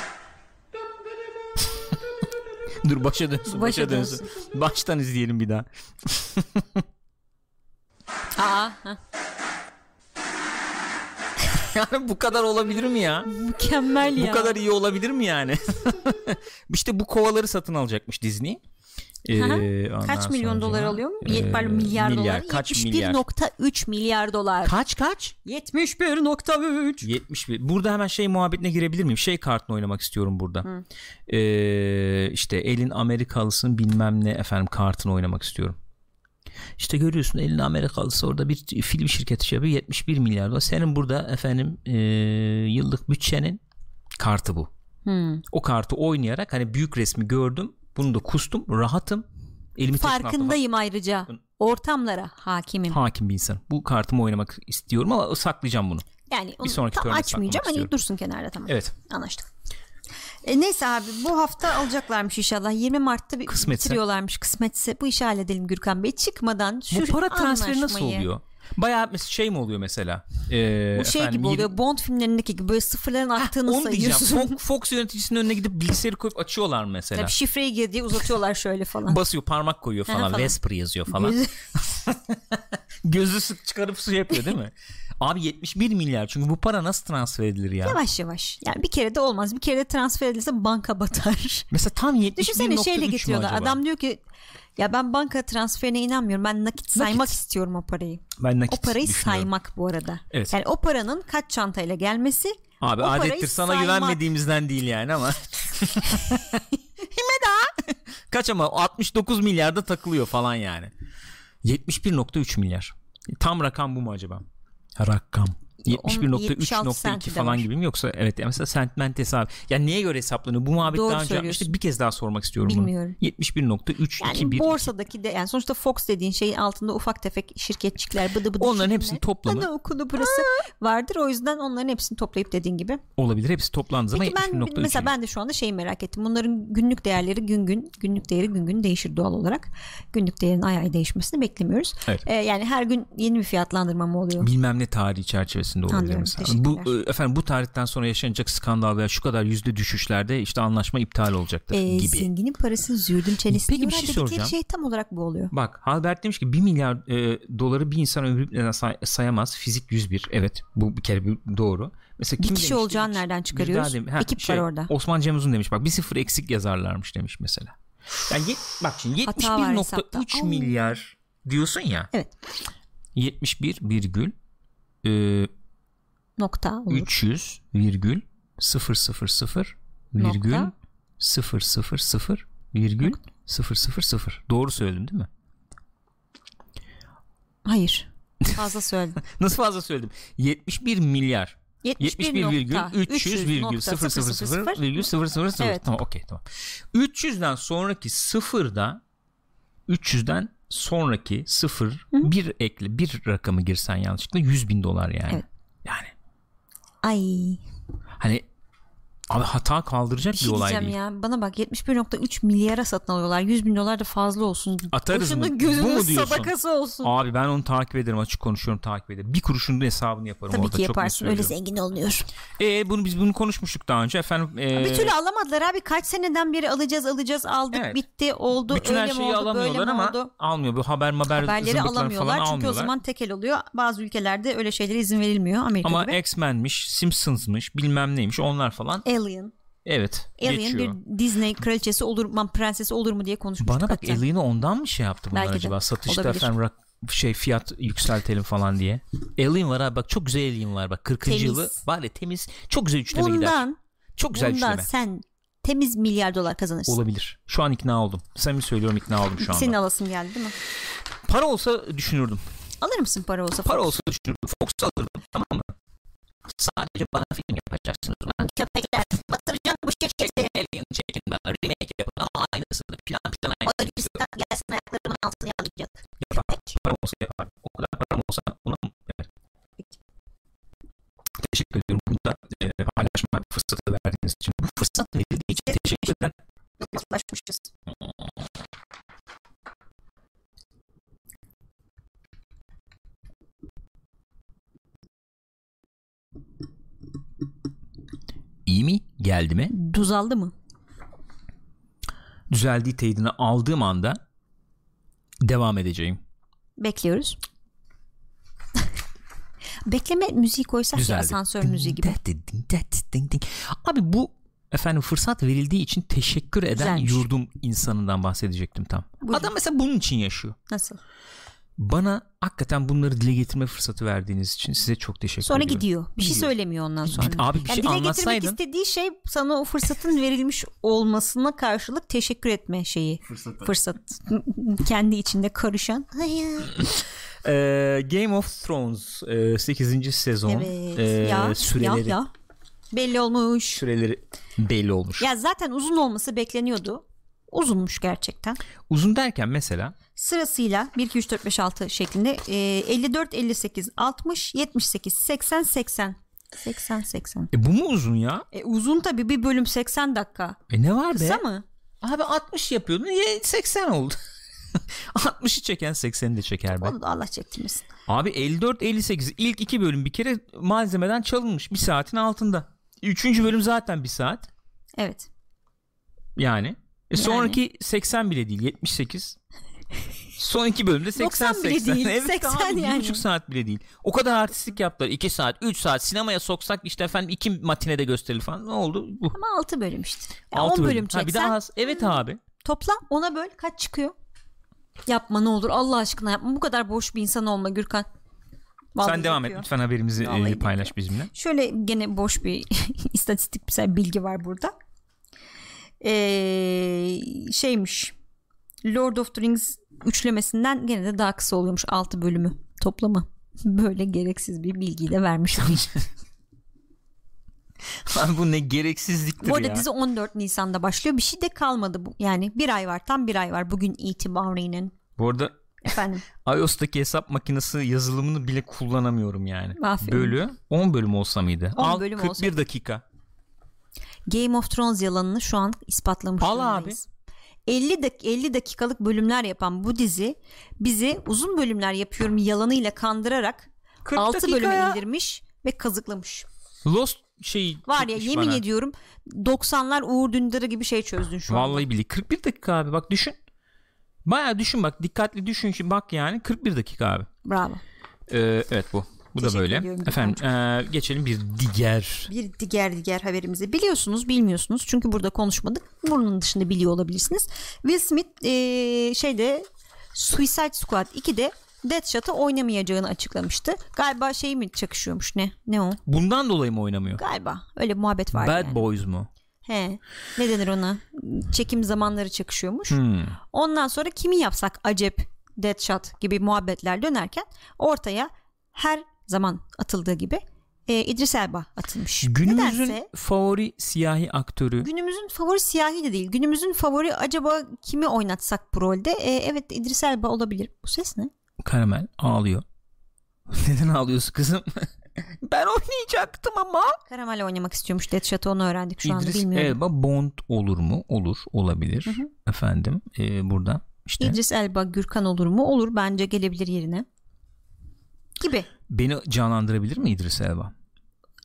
Dur başa dönsün. Başa, başa dönsün. dönsün. Baştan izleyelim bir daha. Aa. yani bu kadar olabilir mi ya? Mükemmel ya. Bu kadar iyi olabilir mi yani? İşte bu kovaları satın alacakmış Disney. Ee, kaç milyon sonra, dolar alıyor mu? E, Pardon milyar, milyar dolar. Kaç 71.3 milyar dolar. Kaç kaç? 71.3. 71. Burada hemen şey muhabbetine girebilir miyim? Şey kartını oynamak istiyorum burada. Hı. Ee, işte elin Amerikalısın bilmem ne efendim kartını oynamak istiyorum. İşte görüyorsun elin Amerikalısı orada bir film şirketi şey yapıyor 71 milyar dolar. Senin burada efendim e, yıllık bütçenin kartı bu. Hmm. O kartı oynayarak hani büyük resmi gördüm bunu da kustum. Rahatım. Elimi Farkındayım ayrıca. Ortamlara hakimim. hakim bir insan. Bu kartımı oynamak istiyorum ama saklayacağım bunu. Yani onu sonraki tam açmayacağım. Hani istiyorum. dursun kenarda tamam. Evet. Anlaştık. E, neyse abi bu hafta alacaklarmış inşallah. 20 Mart'ta bir Kısmetse. bitiriyorlarmış kısmetse. Bu işi halledelim Gürkan Bey. Çıkmadan şu bu para transferi nasıl oluyor? Bayağı şey mi oluyor mesela? Ee, Bu şey efendim, gibi oluyor. Bond filmlerindeki gibi böyle sıfırların aktığını Onu diyeceğim. sayıyorsun. Fox, Fox yöneticisinin önüne gidip bilgisayarı koyup açıyorlar mesela. Tabii şifreyi gir diye uzatıyorlar şöyle falan. Basıyor parmak koyuyor falan. falan. Vesper yazıyor falan. Gözü- Gözü sık çıkarıp su yapıyor değil mi? Abi 71 milyar çünkü bu para nasıl transfer edilir ya? yavaş yavaş. Yani bir kere de olmaz. Bir kere de transfer edilse banka batar. Mesela tam 71.3 Düşünsene şeyle getiriyorlar. Adam diyor ki ya ben banka transferine inanmıyorum. Ben nakit saymak istiyorum o parayı. ben nakit O parayı saymak bu arada. Evet. Yani o paranın kaç çantayla gelmesi Abi adettir sana saymak. güvenmediğimizden değil yani ama. Kaç ama 69 milyarda takılıyor falan yani. 71.3 milyar. Tam rakam bu mu acaba? Rakam. 71.3.2 senti de falan gibi mi yoksa evet mesela sentiment hesabı. Yani neye göre hesaplanıyor? Bu muhabbet Doğru daha önce yapmıştık. Bir kez daha sormak istiyorum Bilmiyorum. bunu. 71.3 yani 2 1 borsadaki de yani sonuçta Fox dediğin şeyin altında ufak tefek şirketçikler bıdı bıdı Onların hepsinin toplamı- bıdı okudu burası vardır. O yüzden onların hepsini toplayıp dediğin gibi. olabilir. Hepsi toplandığı zaman Peki ben 71.3. mesela ben de şu anda şeyi merak ettim. Bunların günlük değerleri gün gün günlük değeri gün gün değişir doğal olarak. Günlük değerin ay ay değişmesini beklemiyoruz. Evet. Ee, yani her gün yeni bir fiyatlandırma mı oluyor? bilmem ne tarihi çerçevesinde olabilir Anlıyorum, mesela. Bu e, efendim bu tarihten sonra yaşanacak skandal veya şu kadar yüzde düşüşlerde işte anlaşma iptal olacaktır Ee, gibi. zenginin parası zürdün çenesi Peki bir şey soracağım. şey tam olarak bu oluyor. Bak Halbert demiş ki 1 milyar e, doları bir insan ömrü neden say- sayamaz. Fizik 101. Evet bu bir kere bir doğru. Mesela Bir kim kişi demiş? olacağını Bir- nereden bir çıkarıyoruz? demiş- Ha, Ekip şey, var orada. Osman Cem Uzun demiş bak bir sıfır eksik yazarlarmış demiş mesela. Yani yet- bak şimdi Hata var hesapta. 71.3 Au. milyar diyorsun ya. Evet. 71 virgül e, Nokta olur. 300 virgül 000 virgül Nokta. 000 virgül 000 doğru söyledim değil mi? Hayır. Fazla söyledim. Nasıl fazla söyledim? 71 milyar 71 virgül 300 virgül 000 virgül 000 Evet. tamam okey tamam 300'den sonraki sıfırda 300'den sonraki sıfır bir ekle bir rakamı girsen yanlışlıkla 100 bin dolar yani Evet. yani Ay. hani abi hata kaldıracak Bir bir, şey olay diyeceğim değil ya. Bana bak 71.3 milyara satın alıyorlar. 100 bin dolar da fazla olsun. Atarız Kurşunun mı? gözünün Bu mu diyorsun? sadakası olsun. abi ben onu takip ederim açık konuşuyorum takip ederim bir kuruşun hesabını yaparım Tabii orada ki yaparsın. Öyle zengin olunuyor. e, bunu biz bunu konuşmuştuk daha önce efendim e, Bir türlü alamadılar abi. Kaç seneden beri alacağız alacağız aldık Evet. bitti oldu bütün öyle her mi şeyi oldu böyle mi ama oldu? almıyor bu haber haber Haberleri alamıyorlar falan çünkü almıyorlar. o zaman tekel oluyor. Bazı ülkelerde öyle şeylere izin verilmiyor Amerika Ama gibi. X-Men'miş, Simpsons'mış, bilmem neymiş onlar falan. Alien. Evet, Alien geçiyor. bir Disney kraliçesi olur mu, prensesi olur mu diye konuşmuştuk. Bana bak hatta. Alien'ı ondan mı şey yaptı bunlar Belki de. acaba? Satışta Olabilir. efendim rak- şey fiyat yükseltelim falan diye. Alien var abi bak çok güzel Alien var bak 40. Temiz. yılı var ya temiz çok güzel üçleme gider. Bundan, Çok güzel bundan üçleme. sen temiz milyar dolar kazanırsın. Olabilir. Şu an ikna oldum. Samimi söylüyorum ikna oldum şu anda. Senin alasın geldi değil mi? Para olsa düşünürdüm. Alır mısın para olsa? Para olsa düşünürdüm. Fox alırdım tamam mı? Sadece bana film yapacaksınız. Ben Köpekler batıracağım bu şirketi. Alien çekin ben remake yapın ama aynısını plan plan aynısını gelsin ayaklarımın altına alacak. yapar. Param olsa yaparım. O kadar param olsa ona mı? Evet. Teşekkür ediyorum. Burada e, paylaşma fırsatı verdiğiniz için. Bu fırsat verildiği için teşekkür ederim. Yaklaşmışız. İyi mi? Geldi mi? Düzeldi mı? Düzeldiği teyidini aldığım anda devam edeceğim. Bekliyoruz. Bekleme müziği koysak ya Düzeldi. asansör müziği gibi. Ding, ding, ding, ding, ding. Abi bu efendim fırsat verildiği için teşekkür eden Güzelmiş. yurdum insanından bahsedecektim tam. Buyurun. Adam mesela bunun için yaşıyor. Nasıl? Bana hakikaten bunları dile getirme fırsatı verdiğiniz için size çok teşekkür Sonra ediyorum. gidiyor. Bir şey Gidiyor. söylemiyor ondan sonra. abi bir Yani şey dile getirmek anlatsaydın. istediği şey sana o fırsatın verilmiş olmasına karşılık teşekkür etme şeyi. Fırsat. Kendi içinde karışan. Hayır. Ee, Game of Thrones e, 8. sezon Evet. e, ya, süreleri ya, ya. Belli olmuş. süreleri belli olmuş. Ya zaten uzun olması bekleniyordu. Uzunmuş gerçekten. Uzun derken mesela Sırasıyla 1 2 3 4 5 6 şeklinde e, 54 58 60 78 80 80 80 80. e bu mu uzun ya? E, uzun tabii bir bölüm 80 dakika. E ne var Kısa be? mı? Abi 60 yapıyordun. Niye 80 oldu? 60'ı çeken 80'i de çeker be. Onu da Allah çektirmesin. Abi 54 58 ilk iki bölüm bir kere malzemeden çalınmış. Bir saatin altında. Üçüncü bölüm zaten bir saat. Evet. Yani. E sonraki 80 bile değil 78. Son iki bölümde 80 90 bile 80. değil, Evet 80 abi, bir yani. buçuk saat bile değil. O kadar artistlik yaptılar. 2 saat 3 saat sinemaya soksak işte efendim iki matinede gösterilir falan. Ne oldu? Bu. Ama 6 bölüm işte. Ya Altı 10 bölüm Ha, bir daha az. Evet abi. topla ona böl kaç çıkıyor? Yapma ne olur Allah aşkına yapma. Bu kadar boş bir insan olma Gürkan. Vallahi Sen devam et yapıyor. lütfen haberimizi e, paylaş bizimle. Şöyle gene boş bir istatistiksel bilgi var burada. Ee, şeymiş. Lord of the Rings üçlemesinden gene de daha kısa oluyormuş 6 bölümü toplamı. Böyle gereksiz bir bilgiyi de vermiş. Abi bu ne gereksizliktir bu arada ya. dizi 14 Nisan'da başlıyor. Bir şey de kalmadı. bu. Yani bir ay var tam bir ay var bugün itibariyle. Bu arada Efendim iOS'taki hesap makinesi yazılımını bile kullanamıyorum yani. Aferin. Bölü 10 bölüm olsa mıydı? 10 Al bölüm 41 olsa. dakika. Game of Thrones yalanını şu an ispatlamış Al durumdayız. 50 dak 50 dakikalık bölümler yapan bu dizi bizi uzun bölümler yapıyorum yalanıyla kandırarak 40 6 dakika bölüme ya. indirmiş ve kazıklamış. Lost şey Var ya yemin bana. ediyorum 90'lar Uğur Dündar'ı gibi şey çözdün şu anda. Vallahi billahi 41 dakika abi bak düşün. Baya düşün bak dikkatli düşün bak yani 41 dakika abi. Bravo. Ee, evet bu. Bu da böyle. Efendim ee, geçelim bir diğer. Bir diğer diğer haberimizi biliyorsunuz bilmiyorsunuz çünkü burada konuşmadık. Bunun dışında biliyor olabilirsiniz. Will Smith eee, şeyde Suicide Squad 2'de Deadshot'ı oynamayacağını açıklamıştı. Galiba şey mi çakışıyormuş ne? Ne o? Bundan dolayı mı oynamıyor? Galiba öyle muhabbet var Bad yani. Boys mu? He. Ne denir ona? Çekim zamanları çakışıyormuş. Hmm. Ondan sonra kimi yapsak acep Deadshot gibi muhabbetler dönerken ortaya her zaman atıldığı gibi e, İdris Elba atılmış. Günümüzün Nedense favori siyahi aktörü. günümüzün favori siyahi de değil. Günümüzün favori acaba kimi oynatsak bu rolde? E, evet İdris Elba olabilir. Bu ses ne? Karamel ağlıyor. Neden ağlıyorsun kızım? ben oynayacaktım ama. Karamel oynamak istiyormuş Deadshot'ı onu öğrendik şu anda İdris bilmiyorum. Elba Bond olur mu? Olur. Olabilir. Efendim ee, burada işte. İdris Elba Gürkan olur mu? Olur bence gelebilir yerine. Gibi. Beni canlandırabilir mi İdris Elba?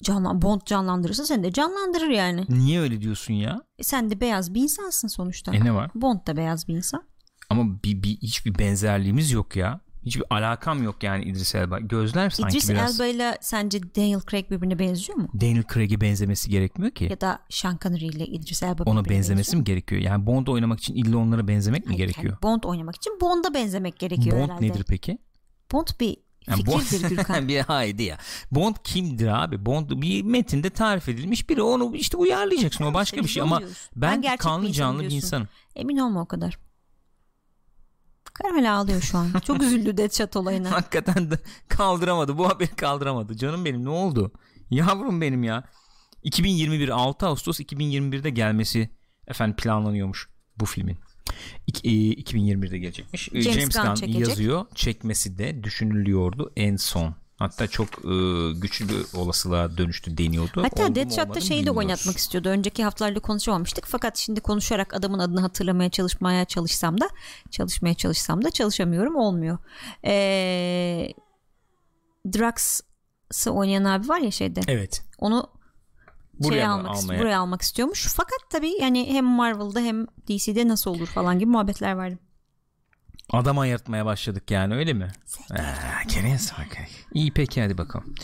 Canlan Bond canlandırırsa seni de canlandırır yani. Niye öyle diyorsun ya? E, sen de beyaz bir insansın sonuçta. E ne var? Bond da beyaz bir insan. Ama bir, bir hiçbir benzerliğimiz yok ya. Hiçbir alakam yok yani İdris Elba. Gözler sanki İdris biraz Elba ile sence Daniel Craig birbirine benziyor mu? Daniel Craig'e benzemesi gerekmiyor ki. Ya da Sean Connery ile İdris Elba Ona benzemesi mi gerekiyor? Yani Bond oynamak için illa onlara benzemek mi Hayır, gerekiyor? yani Bond oynamak için Bond'a benzemek gerekiyor Bond herhalde. nedir peki? Bond bir Yani fikirdir Gürkan. bir haydi ya. Bond kimdir abi? Bond bir metinde tarif edilmiş biri. Onu işte uyarlayacaksın. O başka bir şey ama ben, Ben kanlı canlı bir insanım. Emin olma o kadar. Karamel ağlıyor şu an. Çok üzüldü Deadshot olayına. Hakikaten de kaldıramadı. Bu haberi kaldıramadı. Canım benim ne oldu? Yavrum benim ya. 2021 6 Ağustos 2021'de gelmesi efendim planlanıyormuş bu filmin. İk- e, 2021'de gelecekmiş. E, James James Gunn Gunn çekecek. yazıyor. Çekmesi de düşünülüyordu en son. Hatta çok e, güçlü bir olasılığa dönüştü deniyordu. Hatta Deadshot'ta şeyi de bilmiyoruz. oynatmak istiyordu. Önceki haftalarda konuşamamıştık. Fakat şimdi konuşarak adamın adını hatırlamaya çalışmaya çalışsam da çalışmaya çalışsam da çalışamıyorum. Olmuyor. Ee, Drax'ı oynayan abi var ya şeyde. Evet. Onu Buraya şeye mı almak, almaya? buraya almak istiyormuş. Fakat tabii yani hem Marvel'da hem DC'de nasıl olur falan gibi muhabbetler vardı. Adam ayırtmaya başladık yani öyle mi? Kerens bak. İyi peki hadi bakalım.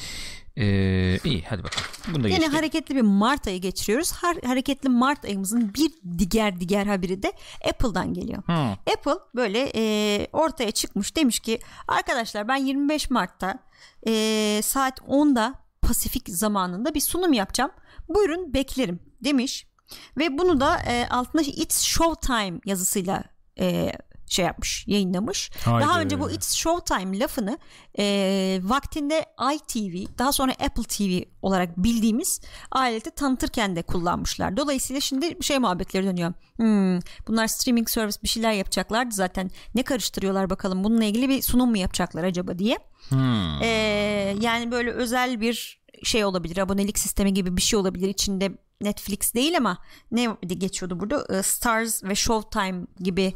Ee, iyi hadi bakalım. Bunu da Yine geçtik. hareketli bir Mart ayı geçiriyoruz. Har hareketli Mart ayımızın bir diğer diğer haberi de Apple'dan geliyor. Hmm. Apple böyle e, ortaya çıkmış demiş ki arkadaşlar ben 25 Mart'ta e, saat 10'da Pasifik zamanında bir sunum yapacağım. Buyurun beklerim demiş. Ve bunu da e, altına It's Showtime yazısıyla e, şey yapmış yayınlamış. Haydi. Daha önce bu It's Showtime lafını e, vaktinde iTV daha sonra Apple TV olarak bildiğimiz aleti tanıtırken de kullanmışlar. Dolayısıyla şimdi şey muhabbetleri dönüyor. Hmm, bunlar streaming service bir şeyler yapacaklardı zaten. Ne karıştırıyorlar bakalım bununla ilgili bir sunum mu yapacaklar acaba diye. Hmm. E, yani böyle özel bir şey olabilir abonelik sistemi gibi bir şey olabilir içinde Netflix değil ama ne geçiyordu burada E, Stars ve Showtime gibi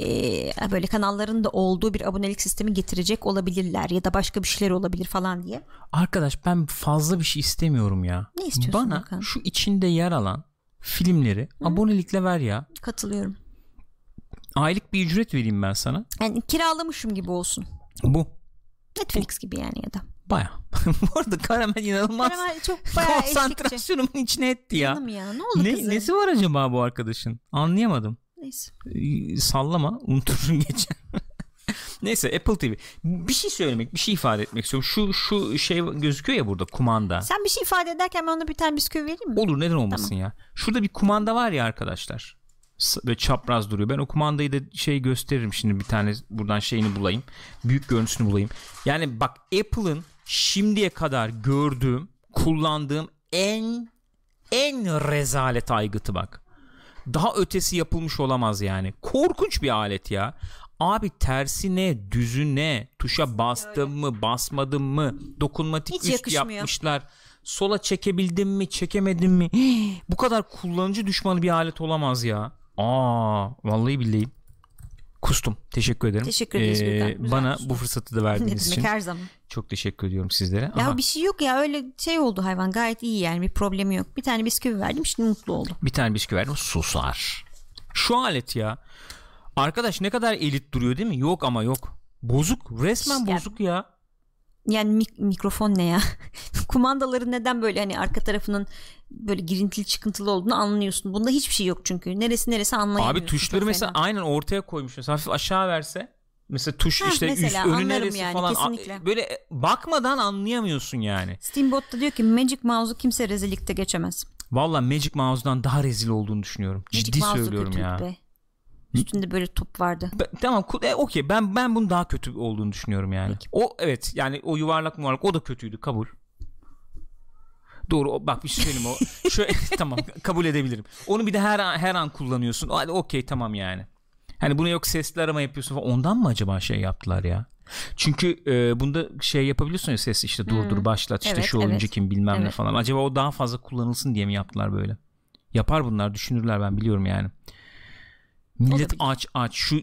e, böyle kanalların da olduğu bir abonelik sistemi getirecek olabilirler ya da başka bir şeyler olabilir falan diye. Arkadaş ben fazla bir şey istemiyorum ya. Ne istiyorsun Bana bakalım? şu içinde yer alan filmleri abonelikle ver ya. Katılıyorum. Aylık bir ücret vereyim ben sana. Yani kiralamışım gibi olsun. Bu. Netflix gibi yani ya da. Baya. Bu arada Karamel inanılmaz. Karamel çok bayağı eşlikçi. konsantrasyonumun içine etti ya. Canım ya ne oldu Ne, kızım? nesi var acaba bu arkadaşın? Anlayamadım. Neyse. Ee, Sallama unutursun geçen. Neyse Apple TV. Bir şey söylemek, bir şey ifade etmek istiyorum. Şu şu şey gözüküyor ya burada kumanda. Sen bir şey ifade ederken ben ona bir tane bisküvi vereyim mi? Olur neden olmasın ya. Şurada bir kumanda var ya arkadaşlar. Böyle çapraz duruyor. Ben o kumandayı da şey gösteririm şimdi bir tane buradan şeyini bulayım. Büyük görüntüsünü bulayım. Yani bak Apple'ın şimdiye kadar gördüğüm, kullandığım en en rezalet aygıtı bak. Daha ötesi yapılmış olamaz yani. Korkunç bir alet ya. Abi tersi ne, düzü ne, tuşa bastım mı, basmadım mı, dokunmatik Hiç üst yakışmıyor. yapmışlar. Sola çekebildim mi, çekemedim mi? Hii, bu kadar kullanıcı düşmanı bir alet olamaz ya. Aa, vallahi billahi. Kustum. Teşekkür ederim. Ee, Teşekkür ederiz. Güzel bana kustun. bu fırsatı da verdiğiniz için her zaman. çok teşekkür ediyorum sizlere. Ya Aha, bir şey yok ya öyle şey oldu hayvan gayet iyi yani bir problemi yok. Bir tane bisküvi verdim şimdi mutlu oldu. bir tane bisküvi verdim susar. Şu alet ya. Arkadaş ne kadar elit duruyor değil mi? Yok ama yok. Bozuk. Resmen bozuk ya. Yani mik- mikrofon ne ya? Kumandaları neden böyle hani arka tarafının böyle girintili çıkıntılı olduğunu anlıyorsun. Bunda hiçbir şey yok çünkü. Neresi neresi anlayamıyorsun. Abi tuşları mesela fena. aynen ortaya koymuş. Mesela hafif aşağı verse mesela tuş Heh, işte mesela üst önü neresi yani, falan kesinlikle. böyle bakmadan anlayamıyorsun yani. Steamboat da diyor ki Magic Mouse'u kimse rezillikte geçemez. Valla Magic Mouse'dan daha rezil olduğunu düşünüyorum. Magic Ciddi Mouse'u söylüyorum ya. Be. Üstünde böyle top vardı. Be- tamam e, okey ben ben bunun daha kötü olduğunu düşünüyorum yani. Peki. O evet yani o yuvarlak yuvarlak o da kötüydü kabul. Doğru o, bak bir şey söyleyeyim o. Şöyle, tamam kabul edebilirim. Onu bir de her an, her an kullanıyorsun. Hadi okey tamam yani. Hani buna yok sesli arama yapıyorsun falan. Ondan mı acaba şey yaptılar ya? Çünkü e, bunda şey yapabiliyorsun ya ses işte durdur başlat işte Evet, şu oyuncu evet. kim bilmem ne Evet. falan. Acaba o daha fazla kullanılsın diye mi yaptılar böyle? Yapar bunlar düşünürler ben biliyorum yani. Millet Olabilir. aç aç şu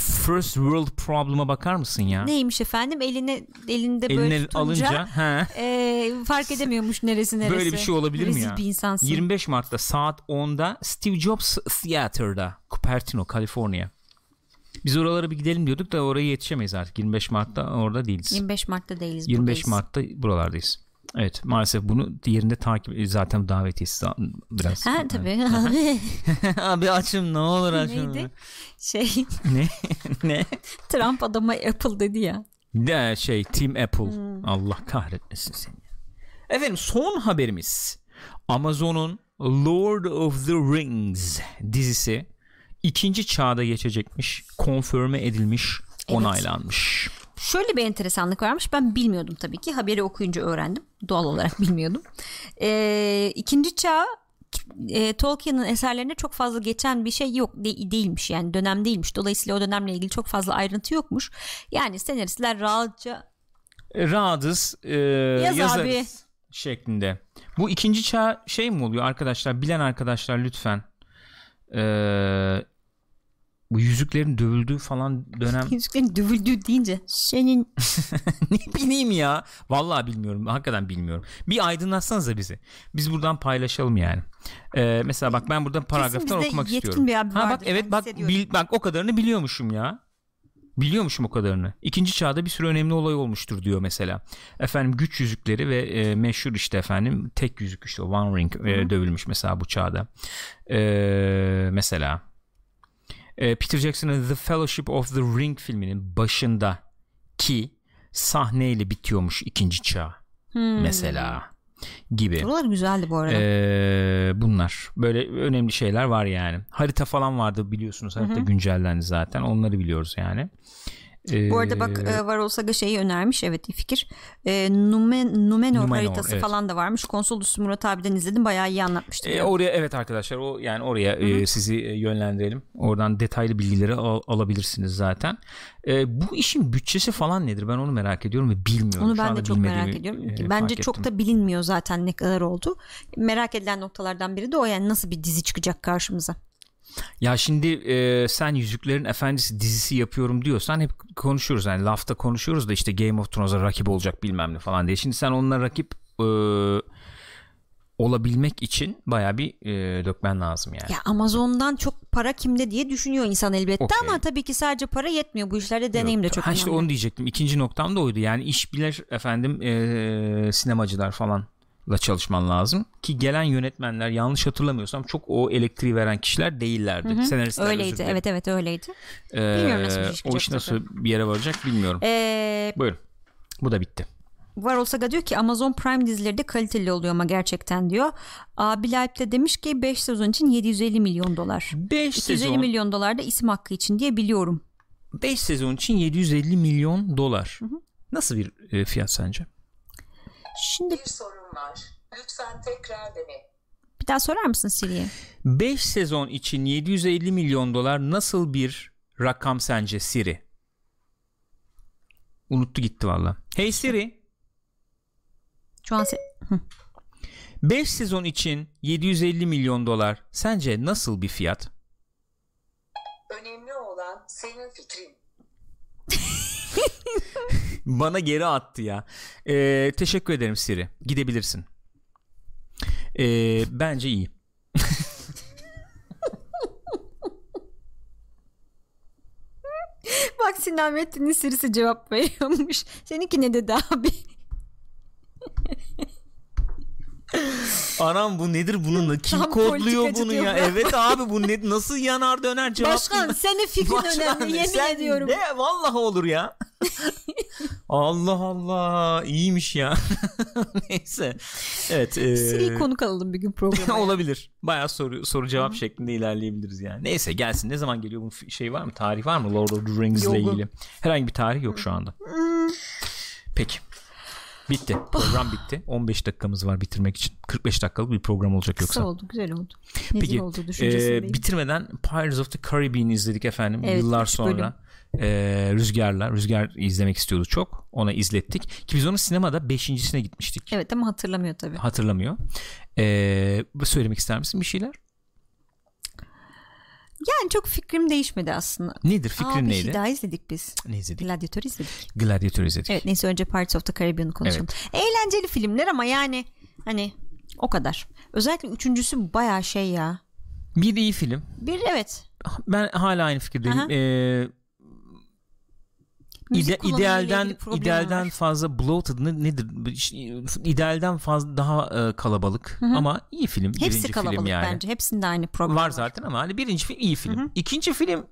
first world problem'a bakar mısın ya? Neymiş efendim eline elinde böyle Eline tutunca alınca he, e, fark edemiyormuş neresi neresi. böyle bir şey olabilir mi Rezil ya? bir insansın. 25 Mart'ta saat 10'da Steve Jobs Theater'da Cupertino, Kaliforniya. Biz oralara bir gidelim diyorduk da oraya yetişemeyiz artık. 25 Mart'ta orada değiliz. 25 Mart'ta değiliz 25 buradayız. Mart'ta buralardayız. Evet maalesef bunu diğerinde takip zaten davetiyesi biraz. Ha tabii. Abi açım ne olur açım. Neydi? Şey ne? ne? Trump adama Apple dedi ya. De şey Team Apple. Hmm. Allah kahretmesin seni. Efendim son haberimiz. Amazon'un Lord of the Rings dizisi ikinci çağda geçecekmiş. Konfirme edilmiş, Evet. onaylanmış. Şöyle bir enteresanlık varmış. Ben bilmiyordum tabii ki. Haberi okuyunca öğrendim. Doğal olarak bilmiyordum. Ee, ikinci çağ e, Tolkien'in eserlerine çok fazla geçen bir şey yok de- değilmiş yani dönem değilmiş. Dolayısıyla o dönemle ilgili çok fazla ayrıntı yokmuş. Yani senaristler rahatça Radız e, Yaz yazarız abi. şeklinde. Bu ikinci çağ şey mi oluyor arkadaşlar? Bilen arkadaşlar lütfen. Ee, bu yüzüklerin dövüldüğü falan dönem yüzüklerin dövüldüğü deyince senin ne bileyim ya. Vallahi bilmiyorum. Hakikaten bilmiyorum. Bir aydınlatsanıza bizi. Biz buradan paylaşalım yani. Ee, mesela bak ben buradan paragraftan okumak istiyorum. bir abi ha bak evet bak bil, bak o kadarını biliyormuşum ya. Biliyormuşum o kadarını. İkinci çağda bir sürü önemli olay olmuştur diyor mesela. Efendim güç yüzükleri ve e, meşhur işte efendim tek yüzük işte o One Ring e, dövülmüş mesela bu çağda. E, mesela e, Peter Jackson'ın The Fellowship of the Ring filminin başında ki sahneyle bitiyormuş ikinci çağ Hmm. mesela. gibi. Buralar güzeldi bu arada. Ee, bunlar böyle önemli şeyler var yani. Harita falan vardı biliyorsunuz. Harita güncellendi zaten. Onları biliyoruz yani. Ee, Bu arada bak e, Varol Saga şeyi önermiş evet iyi fikir. E, Numen, Numenor, Numenor, haritası evet. falan da varmış. Konsol üstü Murat abiden izledim bayağı iyi anlatmıştı. e, oraya evet arkadaşlar o yani oraya e, sizi yönlendirelim. Oradan detaylı bilgileri al- alabilirsiniz zaten. E, bu işin bütçesi falan nedir? Ben onu merak ediyorum ve bilmiyorum. Onu ben de çok merak ediyorum. e, Bence çok ettim. da bilinmiyor zaten ne kadar oldu. Merak edilen noktalardan biri de o yani nasıl bir dizi çıkacak karşımıza. Ya şimdi e, sen Yüzüklerin Efendisi dizisi yapıyorum diyorsan hep konuşuyoruz yani lafta konuşuyoruz da işte Game of Thrones'a rakip olacak bilmem ne falan diye. Şimdi sen onunla rakip e, olabilmek için baya bir e, dökmen lazım yani. Ya Amazon'dan çok para kimde diye düşünüyor insan elbette Okey. ama tabii ki sadece para yetmiyor. Bu işlerde deneyim de Yok, çok ha önemli. işte onu diyecektim. İkinci noktam da oydu. Yani iş bilir efendim e, sinemacılar falanla çalışman lazım ki gelen yönetmenler yanlış hatırlamıyorsam çok o elektriği veren kişiler değillerdi. Senaristler özür Öyleydi dilerim. evet evet öyleydi. Ee, Bilmiyorum nasıl bir şey o iş nasıl bir yere varacak bilmiyorum. Ee, Buyurun. Bu da bitti. Varol Saga diyor ki Amazon Prime dizileri de kaliteli oluyor ama gerçekten diyor. Abi Leip de demiş ki 5 sezon için 750 milyon dolar. 5 250 sezon milyon dolar da isim hakkı için diye biliyorum. 5 sezon için 750 milyon dolar. Nasıl bir e, fiyat sence? Şimdi Bir sorun var. Lütfen tekrar dene. bir daha sorar mısın Siri'ye? 5 sezon için 750 milyon dolar nasıl bir rakam sence Siri? Unuttu gitti valla. Hey Siri Şu an se- 5 sezon için 750 milyon dolar sence nasıl bir fiyat? Önemli olan senin fikrin. Bana geri attı ya. Ee, teşekkür ederim Siri. Gidebilirsin. Ee, bence iyi. Bak Sinan Metin'in Siri'si cevap veriyormuş. Seninki ne dedi abi? Anam bu nedir bunun? Kim Tam kodluyor bunu ya? bu. Evet abi bu ne, nasıl yanar döner cevap? Başkan senin fikrin Başkan, önemli yemin sen ediyorum. Ne vallahi olur ya. Allah Allah iyiymiş ya. Neyse. Evet. E, Siri'yi konuk alalım bir gün programa. olabilir. Bayağı soru soru cevap şeklinde ilerleyebiliriz yani. Neyse gelsin. Ne zaman geliyor bu şey var mı? Tarih var mı Lord of the Rings ile ilgili? Herhangi bir tarih yok şu anda. Peki. Bitti. Program bitti. 15 dakikamız var bitirmek için. 45 dakikalık bir program olacak Kısa yoksa. oldu güzel oldu. Nezih Peki oldu e, bitirmeden Pirates of the Caribbean izledik efendim Evet, yıllar sonra e, Rüzgar'la Rüzgar izlemek istiyordu çok ona izlettik ki biz onu sinemada beşincisine gitmiştik Evet ama hatırlamıyor tabii. hatırlamıyor e, söylemek ister misin bir şeyler Yani çok fikrim değişmedi aslında. nedir fikrin Aa, bir neydi şey daha izledik biz. ne izledik Gladiator izledik. Gladiator izledik Evet neyse önce Pirates of the Caribbean'ı konuşalım. Eğlenceli filmler ama yani hani o kadar. Özellikle üçüncüsü bayağı şey ya. bir iyi film Bir evet. ben hala aynı fikirdeyim Aha. e, Müzik İde, idealden idealden var. fazla bloated ne- nedir? İdealden fazla daha e, kalabalık ama iyi film. Hepsi birinci kalabalık film yani. bence. Hepsinde aynı problem var var. zaten ama hani birinci film iyi film. İkinci film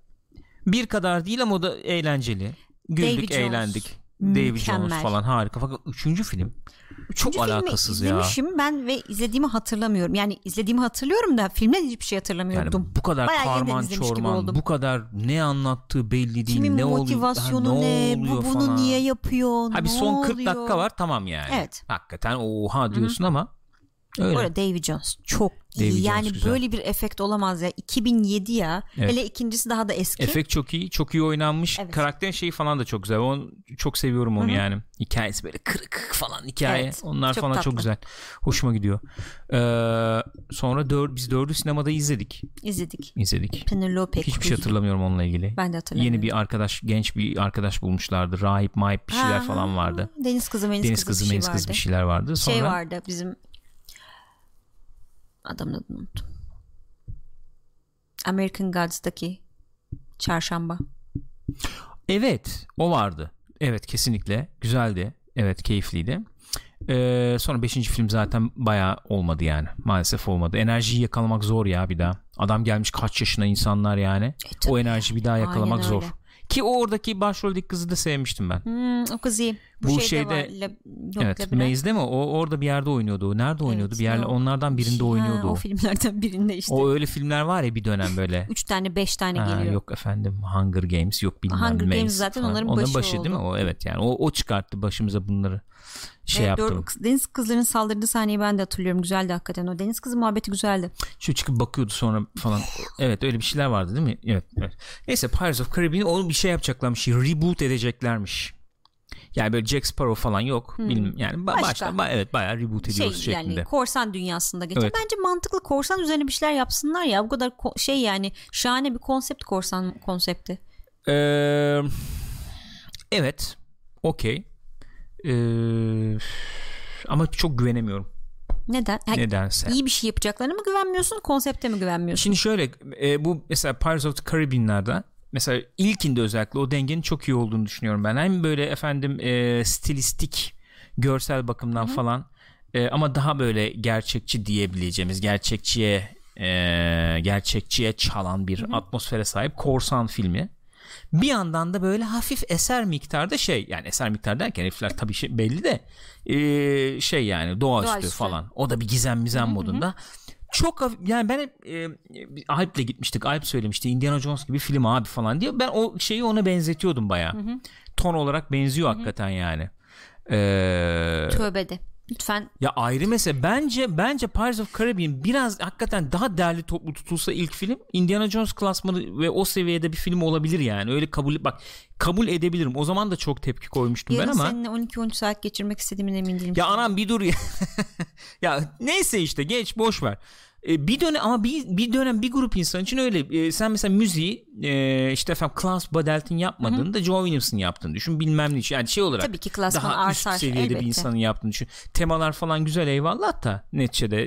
bir kadar değil ama o da eğlenceli. Güldük, David Jones. Eğlendik. David Mükemmel. Jones falan harika. Fakat üçüncü film çok Üçüncü filmi alakasız ya. izlemişim ben ve izlediğimi hatırlamıyorum. Yani izlediğimi hatırlıyorum da filmden hiçbir şey Yani hatırlamıyordum. bu kadar Bayağı karman çorman, bu kadar ne anlattığı belli değil, Kimin ne oluyor, motivasyonu ha, ne, oluyor bu bunu falan. niye yapıyor, Ha bir ne son 40 oluyor? dakika var tamam yani. Evet. Hakikaten oha diyorsun ama öyle. Orada David Jones çok iyi. Jones yani güzel. böyle bir efekt olamaz ya. 2007 ya. Evet. Hele ikincisi daha da eski. Efekt çok iyi, çok iyi oynanmış. Evet. Karakterin şeyi falan da çok güzel. Onu çok seviyorum onu yani. Hikayesi böyle kırık falan hikaye. Evet, Onlar çok falan tatlı. çok güzel. Hoşuma gidiyor. Ee, sonra dör, biz dördü sinemada izledik. İzledik. İzledik. Penelope Hiçbir Cruz. şey hatırlamıyorum onunla ilgili. Ben de hatırlamıyorum. Yeni bir arkadaş, genç bir arkadaş bulmuşlardı. Rahip, mahip bir şeyler Ha, falan vardı. Deniz kızı, Meniz Deniz kızı, kızı, bir meniz şey kızı vardı. bir şeyler vardı. Sonra Şey vardı bizim adamın adını unuttum. American Gods'taki çarşamba. Evet o vardı. Evet kesinlikle güzeldi. Evet keyifliydi. Ee, sonra 5. film zaten bayağı olmadı yani. Maalesef olmadı. Enerjiyi yakalamak zor ya bir daha. Adam gelmiş kaç yaşına insanlar yani. E, tabii. o enerjiyi bir daha yakalamak Aynen zor. öyle. Ki oradaki başroldeki kızı da sevmiştim ben. Hmm, o kız iyi. Bu, Bu şeyde, şeyde- var. La, yok, evet Labirent. Mi? O orada bir yerde oynuyordu. Nerede oynuyordu? Evet, bir yerle onlardan birinde Ha, oynuyordu. o o. filmlerden birinde işte. O öyle filmler var ya bir dönem böyle. Üç tane beş tane Ha, geliyor. yok efendim Hunger Games yok bilmem Hunger Maze Games zaten falan. onların başı değil mi oldu. o evet yani o, o çıkarttı başımıza bunları şey Evet, yaptım. doğru. Deniz kızlarının saldırdığı sahneyi ben de hatırlıyorum. Güzeldi hakikaten o. Deniz kızı muhabbeti güzeldi. Şu çıkıp bakıyordu sonra falan. Evet öyle bir şeyler vardı değil mi? Evet. evet. Neyse Pirates of Caribbean onu bir şey yapacaklarmış. Reboot edeceklermiş. Yani böyle Jack Sparrow falan yok. Bilmiyorum. Yani ba- Başka. ba- evet bayağı reboot Şey ediyoruz şeklinde. yani korsan dünyasında geçer. Evet. Bence mantıklı korsan üzerine bir şeyler yapsınlar ya. Bu kadar ko- şey yani şahane bir konsept korsan konsepti. Ee, evet. Okey. Ee, ama çok güvenemiyorum. Neden? Ha, Nedense. İyi bir şey yapacaklarına mı güvenmiyorsun? Konsepte mi güvenmiyorsun? Şimdi şöyle e, bu mesela Pirates of the Caribbean'larda mesela ilkinde özellikle o dengenin çok iyi olduğunu düşünüyorum ben. Hem böyle efendim e, stilistik görsel bakımdan falan e, ama daha böyle gerçekçi diyebileceğimiz gerçekçiye e, gerçekçiye çalan bir atmosfere sahip korsan filmi. Bir yandan da böyle hafif eser miktarda şey yani eser miktar derken herifler tabii şey belli de e, şey yani doğaüstü, Doğaüstü. falan. O da bir gizem mizem modunda. Çok yani ben hep e, Alp'le gitmiştik. Alp söylemişti Indiana Jones gibi film abi falan diye. Ben o şeyi ona benzetiyordum baya. Ton olarak benziyor hakikaten yani. Ee, Tövbe de. Lütfen. Ya ayrı mesele. Bence bence Pirates of Caribbean biraz hakikaten daha değerli toplu tutulsa ilk film Indiana Jones klasmanı ve o seviyede bir film olabilir yani. Öyle kabul bak kabul edebilirim. O zaman da çok tepki koymuştum yarın ben ama seninle 12-13 saat geçirmek istediğimin emin değilim. ya anam bir dur ya. Ya neyse işte geç boş ver E, bir dönem ama bir, bir dönem bir grup insan için öyle E, sen mesela müziği e, işte efendim Klaus Badelt'in yapmadığını da Joe Williams'ın yaptığını düşün bilmem ne için yani şey olarak Tabii ki daha üst artar, seviyede bir elbette. insanın yaptığını düşün. Temalar falan güzel eyvallah da neticede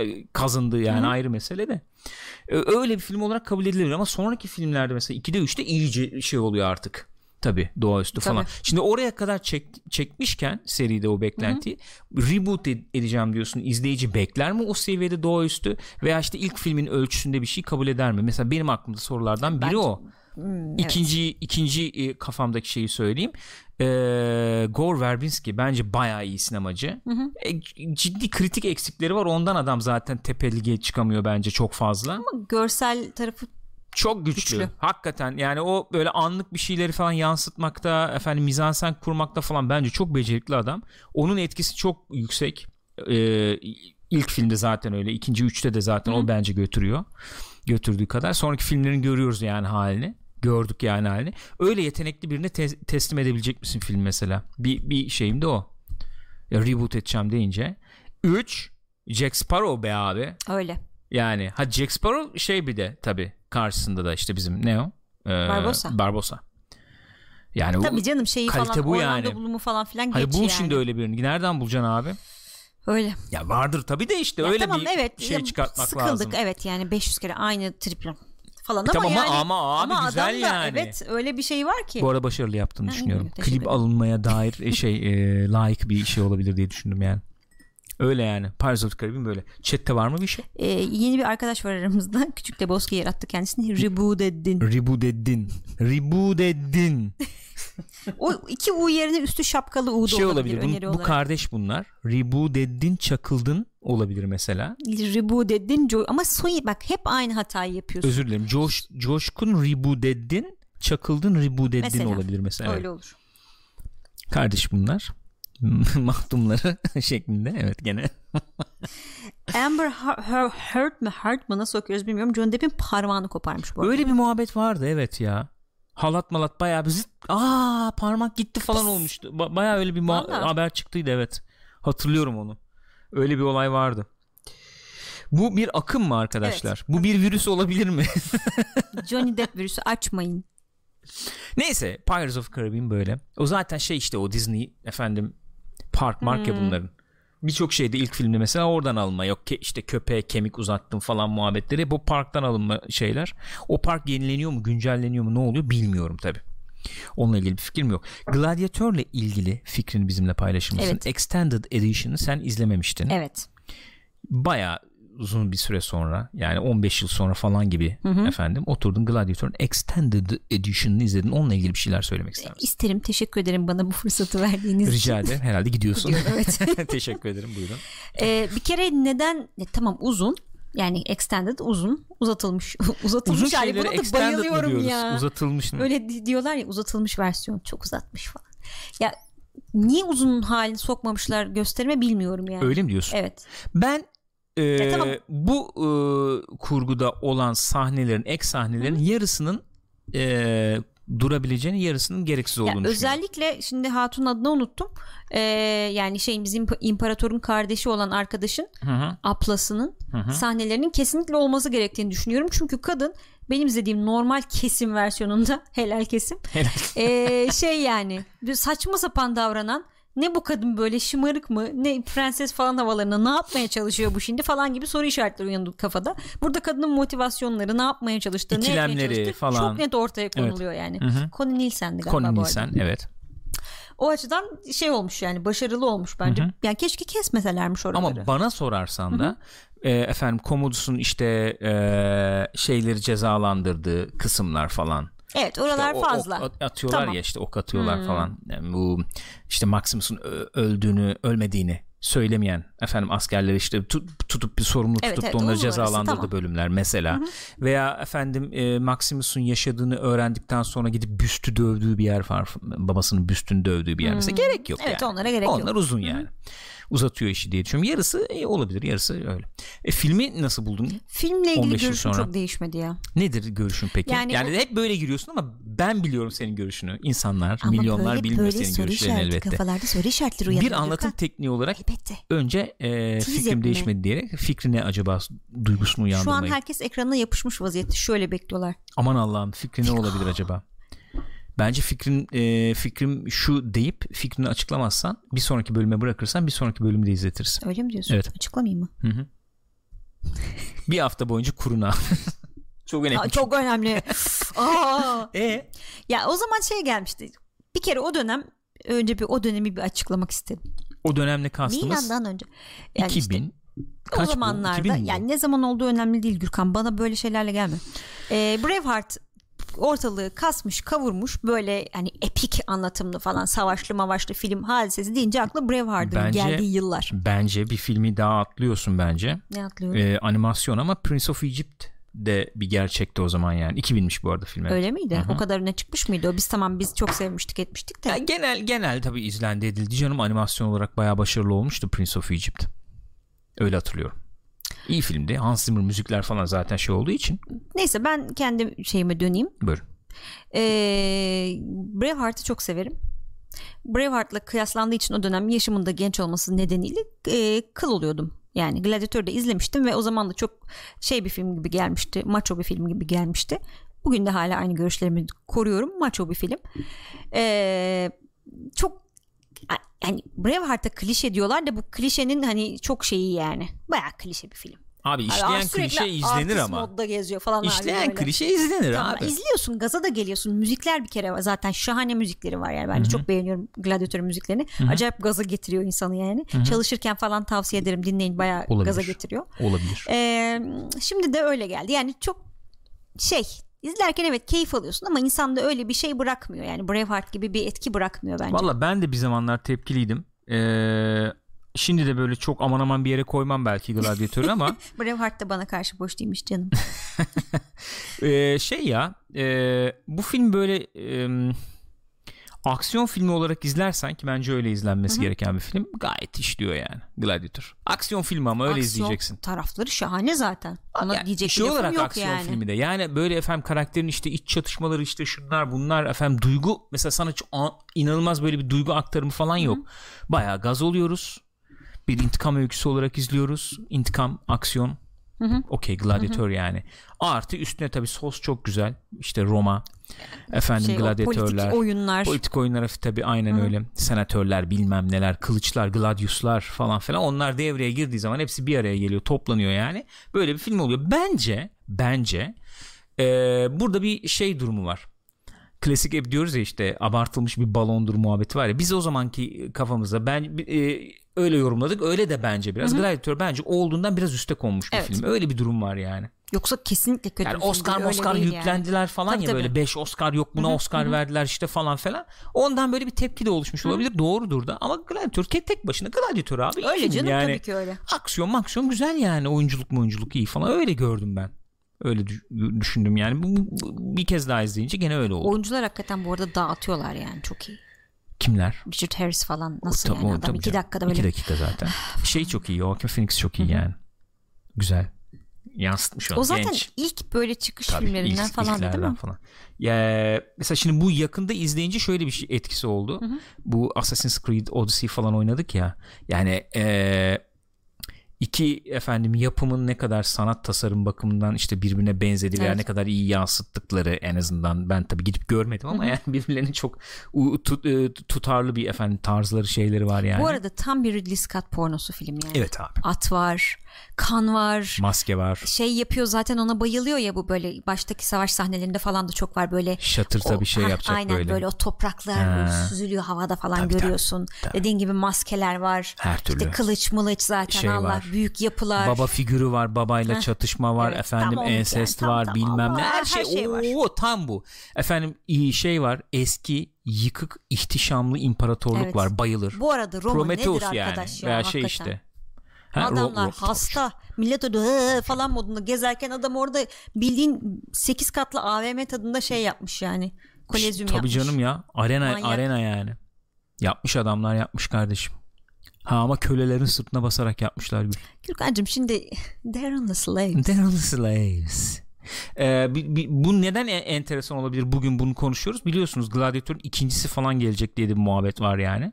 e, kazındı yani ayrı mesele de. E, Öyle bir film olarak kabul edilebilir ama sonraki filmlerde mesela 2'de 3'te iyice şey oluyor artık. Tabi doğaüstü Tabii. falan. Şimdi oraya kadar çek, çekmişken seride o beklentiyi reboot ed- edeceğim diyorsun. İzleyici bekler mi o seviyede doğaüstü veya işte ilk filmin ölçüsünde bir şey kabul eder mi? Mesela benim aklımda sorulardan biri Bence- o. Hmm, İkinci ikinci e, kafamdaki şeyi söyleyeyim. Ee, Gore Verbinski bence bayağı iyi sinemacı. E, c- ciddi kritik eksikleri var. Ondan adam zaten tepe lige çıkamıyor bence çok fazla. Ama görsel tarafı Çok güçlü. Güçlü. Hakikaten yani o böyle anlık bir şeyleri falan yansıtmakta, efendim mizansen kurmakta falan bence çok becerikli adam. Onun etkisi çok yüksek. Ee, ilk filmde zaten öyle. ikinci üçte de zaten o bence götürüyor. Götürdüğü kadar. Sonraki filmlerin görüyoruz yani halini. Gördük yani halini. Öyle yetenekli birine te- teslim edebilecek misin film mesela? Bir, bir şeyim de o. Ya, reboot edeceğim deyince. 3 Jack Sparrow be abi. öyle. Yani ha Jack Sparrow şey bir de tabi karşısında da işte bizim ne o? Ee, Barbossa. Barbossa. Yani bu, Tabii canım şeyi kalite falan bu yani. Bloom'u falan filan hani geç bul yani. şimdi öyle birini. Nereden bulacaksın abi? Öyle. Ya vardır tabi de işte Ya öyle tamam, bir evet, şey ya çıkartmak sıkıldık, lazım. evet yani 500 kere aynı triple falan ama Tamam ama- yani ama abi güzel adam da yani. evet öyle bir şey var ki. Bu arada başarılı yaptığını Ha, düşünüyorum. Klip alınmaya dair e, şey e, layık bir şey olabilir diye düşündüm yani. Öyle yani. Pirates of the Caribbean böyle. Chat'te var mı bir şey? Ee, yeni bir arkadaş var aramızda. Küçük Lebowski yarattı kendisini. Reboot edin. Reboot edin. Reboot edin. O iki U yerine üstü şapkalı U da şey olabilir, olabilir. öneri Bu, kardeş bunlar. Reboot edin çakıldın olabilir mesela. Reboot edin. Jo- Ama soy bak hep aynı hatayı yapıyorsun. Özür dilerim. Coş, coşkun reboot edin çakıldın reboot edin Mesela. olabilir mesela. Evet. Öyle olur. Kardeş bunlar. Mahdumları şeklinde. Evet gene. Amber Heard, mı Heard mı nasıl okuyoruz bilmiyorum. John Depp'in parmağını koparmış bu. Öyle bir muhabbet vardı evet ya. Halat malat bayağı bir zıt. Aa parmak gitti falan olmuştu. Ba- bayağı öyle bir Vallahi. haber çıktıydı evet. Hatırlıyorum onu. Öyle bir olay vardı. Bu bir akım mı arkadaşlar? Bu bir virüs olabilir mi? Johnny Depp virüsü açmayın. Neyse Pirates of Caribbean böyle. O zaten şey işte o Disney efendim park mark Hmm. ya bunların. Birçok şeyde ilk filmde mesela oradan alınma yok ke- işte köpeğe kemik uzattım falan muhabbetleri bu parktan alınma şeyler. O park yenileniyor mu güncelleniyor mu ne oluyor bilmiyorum tabi. Onunla ilgili bir fikrim yok. Gladiatörle ilgili fikrini bizimle paylaşır mısın? Evet. Extended Edition'ı sen izlememiştin. Evet. Baya uzun bir süre sonra yani 15 yıl sonra falan gibi efendim oturdun Gladiator'un Extended Edition'ını izledin. Onunla ilgili bir şeyler söylemek ister misin? İsterim. Teşekkür ederim bana bu fırsatı verdiğiniz için. Rica ederim. Herhalde gidiyorsun. Gidiyorum, evet. Teşekkür ederim. Buyurun. Ee, bir kere neden e, tamam uzun yani extended uzun uzatılmış uzatılmış Uzun hali buna da bayılıyorum ya. Uzatılmış mı? Öyle di- diyorlar ya uzatılmış versiyon çok uzatmış falan. Ya niye uzun halini sokmamışlar gösterime bilmiyorum yani. Öyle mi diyorsun? Evet. Ben e, tamam. bu e, kurguda olan sahnelerin ek sahnelerin yarısının e, durabileceğini yarısının gereksiz Ya olduğunu düşünüyorum. özellikle şimdi Hatun adını unuttum. Ee, yani şey bizim imparatorun kardeşi olan arkadaşın Hı hı, aplasının hı hı. sahnelerinin kesinlikle olması gerektiğini düşünüyorum. Çünkü kadın benim izlediğim normal kesim versiyonunda helal kesim Helal. ee, şey yani saçma sapan davranan ne bu kadın böyle şımarık mı ne prenses falan havalarına ne yapmaya çalışıyor bu şimdi falan gibi soru işaretleri uyandı kafada. Burada kadının motivasyonları ne yapmaya çalıştığı ne İkilemleri yapmaya çalıştığı falan. çok net ortaya konuluyor yani. Hı hı. Connie Nielsen'di galiba Connie. Nielsen evet. O açıdan şey olmuş yani başarılı olmuş bence. Hı hı. Yani keşke kesmeselermiş oraları. Ama bana sorarsan da e, efendim Commodus'un işte e, şeyleri cezalandırdığı kısımlar falan. Evet oralar İşte o- fazla. ok at- atıyorlar Tamam. ya işte ok atıyorlar Hmm. falan. Yani bu işte Maximus'un öldüğünü, ölmediğini söylemeyen efendim askerleri işte tut- tutup bir sorumlu Evet, tutup evet, da onları cezalandırdığı tamam. bölümler mesela. Veya efendim e, Maximus'un yaşadığını öğrendikten sonra gidip büstü dövdüğü bir yer var. Babasının büstünü dövdüğü bir yer mesela. Gerek yok Hmm. Evet, yani. onlara gerek Onlar yok. uzun yani. Uzatıyor işi diye düşünüyorum. Yarısı e, olabilir, yarısı öyle. E, filmi nasıl buldun? Filmle ilgili 15 yıl görüşüm sonra. çok değişmedi ya. Nedir görüşün peki? Yani, Yani hep böyle giriyorsun ama ben biliyorum senin görüşünü. İnsanlar, Ama milyonlar böyle, bilmiyor böyle senin görüşlerini elbette. kafalarda soru işaretleri uyanıyor. Bir anlatım Gürkan. tekniği olarak Elbette. önce e, fikrim etme. değişmedi diyerek fikri ne acaba duygusunu Şu an uyandırmayı. herkes ekranına yapışmış vaziyette şöyle bekliyorlar. Aman Allah'ım fikri ne olabilir acaba? Bence fikrin e, fikrim şu deyip fikrini açıklamazsan bir sonraki bölüme bırakırsan bir sonraki bölümü de izletirsin. Öyle mi diyorsun? Evet. Açıklamayayım mı? Hı hı. bir hafta boyunca kuruna. Çok önemli. Aa, çok önemli. Aa. E Ya o zaman şey gelmişti. Bir kere o dönem önce bir o dönemi bir açıklamak istedim. o dönemle kastımız Milan'dan önce. Yani işte 2000 o kaç bu? zamanlarda 2000 mi bu? yani ne zaman olduğu önemli değil Gürkan bana böyle şeylerle gelme. Ee, Braveheart ortalığı kasmış kavurmuş böyle hani epik anlatımlı falan savaşlı mavaşlı film hadisesi deyince akla Braveheart'ın Bence- geldiği yıllar. Bence bir filmi daha atlıyorsun bence. Ne atlıyorum? Ee, animasyon ama Prince of Egypt de bir gerçekti o zaman yani. 2000'miş bu arada film. evet. Öyle miydi? Hı hı. O kadarına çıkmış mıydı o? Biz tamam biz çok sevmiştik etmiştik de. Ya genel genel tabii izlendi edildi canım animasyon olarak bayağı başarılı olmuştu Prince of Egypt. Öyle hatırlıyorum. İyi filmdi. Hans Zimmer müzikler falan zaten şey olduğu için. Neyse ben kendi şeyime döneyim. Buyurun. Ee, Braveheart'ı çok severim. Braveheart'la kıyaslandığı için o dönem yaşımın da genç olması nedeniyle e, kıl oluyordum. Yani Gladiator'u da izlemiştim ve o zaman da çok şey bir film gibi gelmişti. Macho bir film gibi gelmişti. Bugün de hala aynı görüşlerimi koruyorum. Macho bir film. Ee, çok yani Braveheart'a klişe diyorlar da bu klişenin hani çok şeyi yani. Bayağı klişe bir film. Abi Abi, işleyen sürekli klişe izlenir ama. modda geziyor falan. abi İşleyen böyle. klişe izlenir Tamam, abi. izliyorsun gaza da geliyorsun müzikler bir kere var. zaten şahane müzikleri var yani bence çok beğeniyorum Gladiator'un müziklerini acayip gaza getiriyor insanı yani çalışırken falan tavsiye ederim dinleyin bayağı Olabilir. gaza getiriyor Olabilir. Ee, şimdi de öyle geldi yani çok şey izlerken evet keyif alıyorsun ama insanda öyle bir şey bırakmıyor. Yani Braveheart gibi bir etki bırakmıyor bence. Valla ben de bir zamanlar tepkiliydim. Ee, şimdi de böyle çok aman aman bir yere koymam belki Gladiatör'ü ama Braveheart da bana karşı boş değilmiş canım. Ee, şey ya e, bu film böyle e, aksiyon filmi olarak izlersen ki bence öyle izlenmesi gereken bir film gayet işliyor yani Gladiator. Aksiyon filmi ama öyle Aksiyon izleyeceksin. tarafları şahane zaten ona Yani diyecek şey olarak yok aksiyon yani filmi de yani böyle efendim karakterin işte iç çatışmaları işte şunlar bunlar efendim duygu mesela sana inanılmaz böyle bir duygu aktarımı falan yok. Bayağı gaz oluyoruz. Bir intikam öyküsü olarak izliyoruz. İntikam, aksiyon. Okey Gladiator yani. Artı üstüne tabii sos çok güzel. İşte Roma. Efendim şey, gladyatörler. politik oyunlar Politik oyunlar tabii aynen öyle. Senatörler bilmem neler, kılıçlar, gladiuslar falan filan onlar devreye girdiği zaman hepsi bir araya geliyor, toplanıyor yani. Böyle bir film oluyor. Bence, bence eee, burada bir şey durumu var. Klasik hep diyoruz ya işte abartılmış bir balondur muhabbeti var ya. Biz o zamanki kafamızda ben e, öyle yorumladık. Öyle de bence biraz. Gladiator bence olduğundan biraz üste konmuş bir Evet. film. Öyle bir durum var yani. Yoksa kesinlikle kötü Yani bir film Oscar Oscar değil yani. yüklendiler falan Tabii, ya tabii. böyle 5 Oscar yok buna Oscar verdiler işte falan falan. Ondan böyle bir tepki de oluşmuş olabilir. Doğrudur da ama Gladiator tek tek başına Gladiator abi. Öyle canım yani. tabii ki öyle. Aksiyon maksiyon güzel yani. Oyunculuk mu oyunculuk iyi falan. Öyle gördüm ben. Öyle düş- düşündüm yani. Bu, bu- bir kez daha izleyince gene öyle oldu. Oyuncular hakikaten bu arada dağıtıyorlar yani çok iyi. Kimler? Richard Harris falan nasıl Tabii, yani o adam tabii iki canım. dakikada böyle İki dakika zaten. Şey çok iyi. Joaquin Phoenix çok iyi yani. Güzel. Yansıtmış onu. o zaten Genç. ilk böyle çıkış Tabii, filmlerinden ilk- falan değil mi? Falan. Ya, mesela şimdi bu yakında izleyince şöyle bir şey etkisi oldu. Bu Assassin's Creed Odyssey falan oynadık ya. Yani eee iki efendim yapımın ne kadar sanat tasarım bakımından işte birbirine benzedi veya Evet. ne kadar iyi yansıttıkları en azından ben tabii gidip görmedim ama yani birbirlerinin çok e, tutarlı bir efendim tarzları şeyleri var yani. Bu arada tam bir Ridley Scott pornosu film yani. evet abi. At var, kan var. Maske var. Şey yapıyor zaten ona bayılıyor ya bu böyle baştaki savaş sahnelerinde falan da çok var böyle. Şatırta O- bir şey yapacak aynen böyle. o topraklar Ha. süzülüyor havada falan Tabii, görüyorsun. Dediğin gibi maskeler var. Her türlü. İşte kılıç mılıç zaten Şey Allah var. Büyük yapılar. Baba figürü var, babayla Heh, çatışma var, evet, efendim tam ensest yani, tam var, tam bilmem ne. Allah, Her her şey, şey var. o tam bu. Efendim iyi şey var. Eski yıkık ihtişamlı imparatorluk Evet. var. Bayılır. Bu arada Roma Prometheus nedir yani. arkadaş ya Veya hakikaten. şey işte. Ha, Ro- Adamlar Ro- hasta. Millet öyle falan modunda gezerken adam orada bildiğin 8 katlı AVM tadında şey yapmış yani. Kolezyum Tabii yapmış. canım ya. Arena Manyak. arena yani. Yapmış adamlar yapmış kardeşim. Ha ama kölelerin sırtına basarak yapmışlar Gül. Gürkan'cığım şimdi they're on the slaves. They're on the slaves. Ee, bi- bi- bu neden e- enteresan olabilir? Bugün bunu konuşuyoruz. Biliyorsunuz Gladiator'un ikincisi falan gelecek diye bir muhabbet var yani.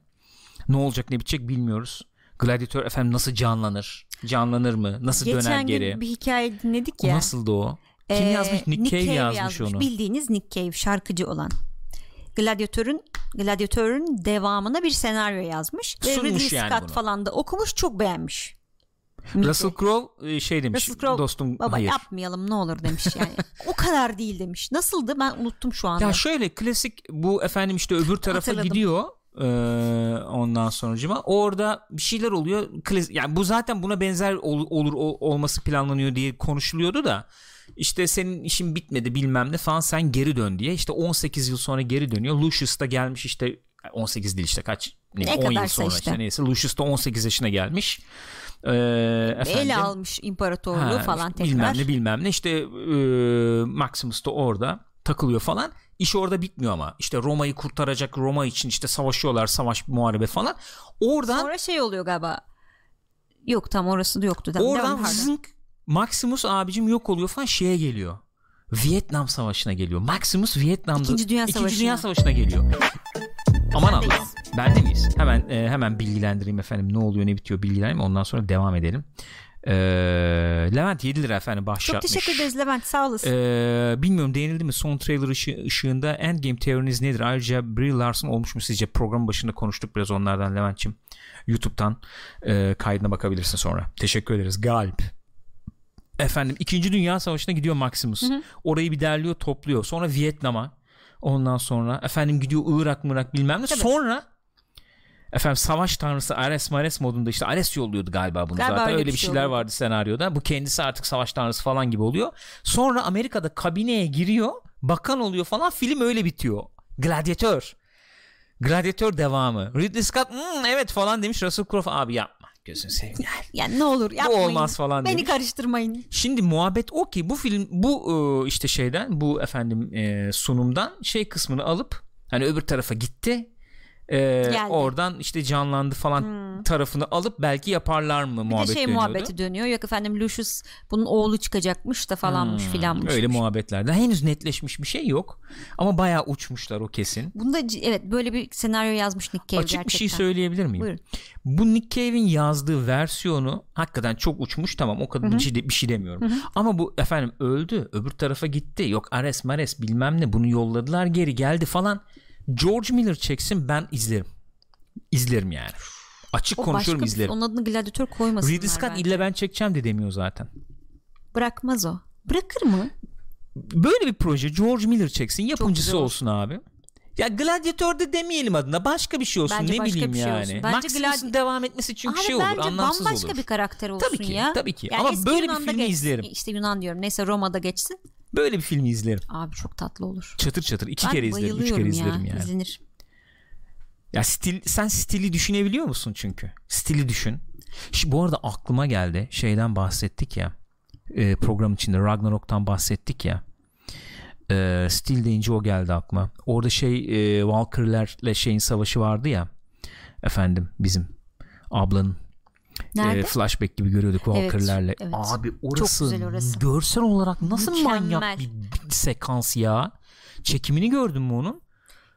Ne olacak ne bitecek bilmiyoruz. Gladiator efendim nasıl canlanır? Canlanır mı? Nasıl döner Geçen geri? gün bir hikaye dinledik o ya. nasıldı o? Kim Ee, yazmış? Nick, Cave, yazmış, onu. Bildiğiniz Nick Cave şarkıcı olan. Gladiatör'ün Gladiatör'ün devamına bir senaryo yazmış. Sunmuş yani Scott bunu. falan da okumuş çok beğenmiş. Russell Crowe e, şey demiş Russell Crowe, dostum Baba hayır yapmayalım ne olur demiş yani. o kadar değil demiş. Nasıldı ben unuttum şu anda. Ya şöyle klasik bu efendim işte öbür tarafa Hatırladım. gidiyor ee, ondan sonucuma orada bir şeyler oluyor Klas- yani bu zaten buna benzer ol- olur o- olması planlanıyor diye konuşuluyordu da işte senin işin bitmedi bilmem ne falan sen geri dön diye işte 18 yıl sonra geri dönüyor Lucius da gelmiş işte 18 değil işte kaç ne, Ne 10 yıl sonra işte. işte. neyse Lucius da 18 yaşına gelmiş ee, Ele almış imparatorluğu Ha, falan tekrar. Bilmem ne bilmem ne işte e, Maximus da orada takılıyor falan. İş orada bitmiyor ama işte Roma'yı kurtaracak Roma için işte savaşıyorlar savaş muharebe falan. Oradan Sonra şey oluyor galiba. Yok tam orası da yoktu. Oradan zınk Maximus abicim yok oluyor falan şeye geliyor. Vietnam Savaşı'na geliyor. Maximus Vietnam'da İkinci Dünya İkinci Savaşı'na. Dünya Savaşı'na geliyor. Aman Allah. Bende miyiz? Hemen e, hemen bilgilendireyim efendim. Ne oluyor ne bitiyor bilgilendireyim. Ondan sonra devam edelim. Ee, Levent 7 lira efendim Çok bahşişatmış. teşekkür ederiz Levent sağ olasın. Ee, bilmiyorum değinildi mi son trailer ışı- ışığında Endgame teoriniz nedir? Ayrıca Brie Larson olmuş mu sizce? Program başında konuştuk biraz onlardan Levent'ciğim. YouTube'dan e, kaydına bakabilirsin sonra. Teşekkür ederiz. Galip. Efendim 2. Dünya Savaşı'na gidiyor Maximus. Orayı bir derliyor topluyor. Sonra Vietnam'a. Ondan sonra efendim gidiyor Irak mırak bilmem ne. Tabii. Sonra efendim savaş tanrısı Ares Mares modunda işte Ares yolluyordu galiba bunu Galiba zaten. öyle bir şey şeyler oluyordu. vardı senaryoda. Bu kendisi artık savaş tanrısı falan gibi oluyor. Sonra Amerika'da kabineye giriyor. Bakan oluyor falan. Film öyle bitiyor. Gladyatör. Gladyatör devamı. Ridley Scott "Hmm, evet falan demiş. Russell Crowe abi yapma. Gözünü seveyim. Yani ne olur yapmayın. olmaz falan Beni demiş. karıştırmayın. Şimdi muhabbet o ki bu film bu e, işte şeyden bu efendim e, sunumdan şey kısmını alıp hani öbür tarafa gitti. E, oradan işte canlandı falan tarafını alıp belki yaparlar mı Hmm. Bir muhabbet de şey dönüyordu. muhabbeti dönüyor. Yok efendim Lucius bunun oğlu çıkacakmış da falanmış filanmış. Hmm, Öyle muhabbetlerden henüz netleşmiş bir şey yok ama bayağı uçmuşlar o kesin. Bunda evet böyle bir senaryo yazmış Nick Cave Açık gerçekten. bir şey söyleyebilir miyim? Buyurun. Bu Nick Cave'in yazdığı versiyonu hakikaten çok uçmuş tamam o kadar bir şey, de- bir şey demiyorum. Ama bu efendim öldü öbür tarafa gitti yok Ares Mares bilmem ne bunu yolladılar geri geldi falan. George Miller çeksin ben izlerim. İzlerim yani. Açık O konuşuyorum başka bir- izlerim. Onun adını gladyatör koymasınlar Ridley Scott bence. ille ben çekeceğim de demiyor zaten. Bırakmaz o. Bırakır mı? Böyle bir proje George Miller çeksin yapımcısı olsun abi. Ya gladyatör de demeyelim adına başka bir şey olsun Bence ne bileyim bir şey yani. olsun. Bence Maximus'un gladi- devam etmesi çünkü Abi şey olur bence anlamsız bambaşka olur. bir karakter olsun Tabii ki, ya. tabii ki. Yani Ama böyle bir Yunan'da filmi geçsin. izlerim. İşte Yunan diyorum. Neyse Roma'da geçsin. Böyle bir filmi izlerim. Abi çok tatlı olur. Çatır çatır iki ben kere izlerim, üç kere ya. izlerim yani. İzlenir. Ya stil sen stili düşünebiliyor musun çünkü? Stili düşün. Şimdi bu arada aklıma geldi. Şeyden bahsettik ya. e, program içinde Ragnarok'tan bahsettik ya. E, stil deyince o geldi aklıma. Orada şey e, Valkyrie'lerle şeyin savaşı vardı ya. Efendim bizim ablanın Nerede? e, flashback gibi görüyorduk Evet, Valkyrie'lerle. evet. Abi orası, güzel orası. görsel olarak nasıl Mükemmel. manyak bir, bir sekans ya. Çekimini gördün mü onun?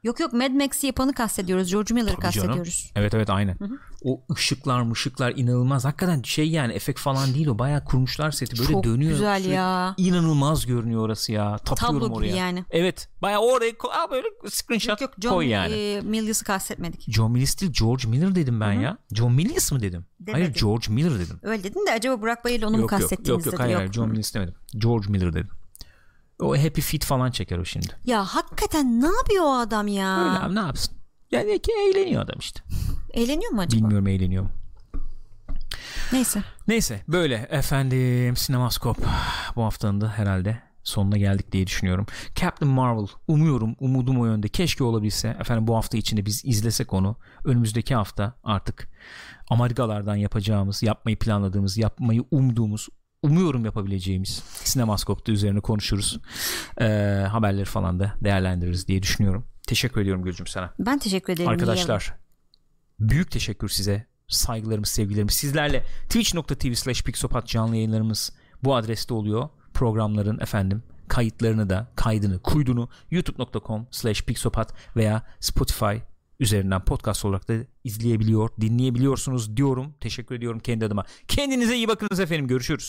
Yok yok Mad Max'i yapanı kastediyoruz. George Miller'ı Tabii canım. kastediyoruz. Evet evet aynen. O ışıklar mışıklar inanılmaz. Hakikaten şey yani efekt falan değil o. Bayağı kurmuşlar seti böyle Çok dönüyor. güzel Sürekli ya. İnanılmaz görünüyor orası ya. Tapıyorum Tablo oraya. yani. Evet. Bayağı oraya ko- Aa, böyle screenshot Yok yok John koy yani. e, Miller'ı kastetmedik. John Milius değil George Miller dedim ben ya. John Milius mı dedim? Demedin. Hayır George Miller dedim. Öyle dedin de acaba Burak Bayır'la onu mu Yok yok kastettiniz yok yok dedi. hayır, hayır John Milius demedim. George Miller dedim. O Happy Feet falan çeker o şimdi. Ya hakikaten ne yapıyor o adam ya? Öyle abi ne yapsın? Yani ki eğleniyor adam işte. Eğleniyor mu acaba? Bilmiyorum eğleniyor mu. Neyse. Neyse böyle efendim Sinemaskop bu haftanın da herhalde sonuna geldik diye düşünüyorum. Captain Marvel umuyorum umudum o yönde keşke olabilse efendim bu hafta içinde biz izlesek onu önümüzdeki hafta artık Amerikalardan yapacağımız yapmayı planladığımız yapmayı umduğumuz umuyorum yapabileceğimiz Sinemaskop'ta üzerine konuşuruz Ee, haberleri falan da değerlendiririz diye düşünüyorum teşekkür ediyorum Gülcüm sana Ben teşekkür ederim. Arkadaşlar büyük teşekkür size. Saygılarımız, sevgilerimiz. Sizlerle twitch.tv slash pixopat canlı yayınlarımız bu adreste oluyor. Programların efendim kayıtlarını da kaydını kuydunu youtube.com slash pixopat veya Spotify üzerinden podcast olarak da izleyebiliyor, dinleyebiliyorsunuz diyorum. Teşekkür ediyorum kendi adıma. Kendinize iyi bakınız efendim. Görüşürüz.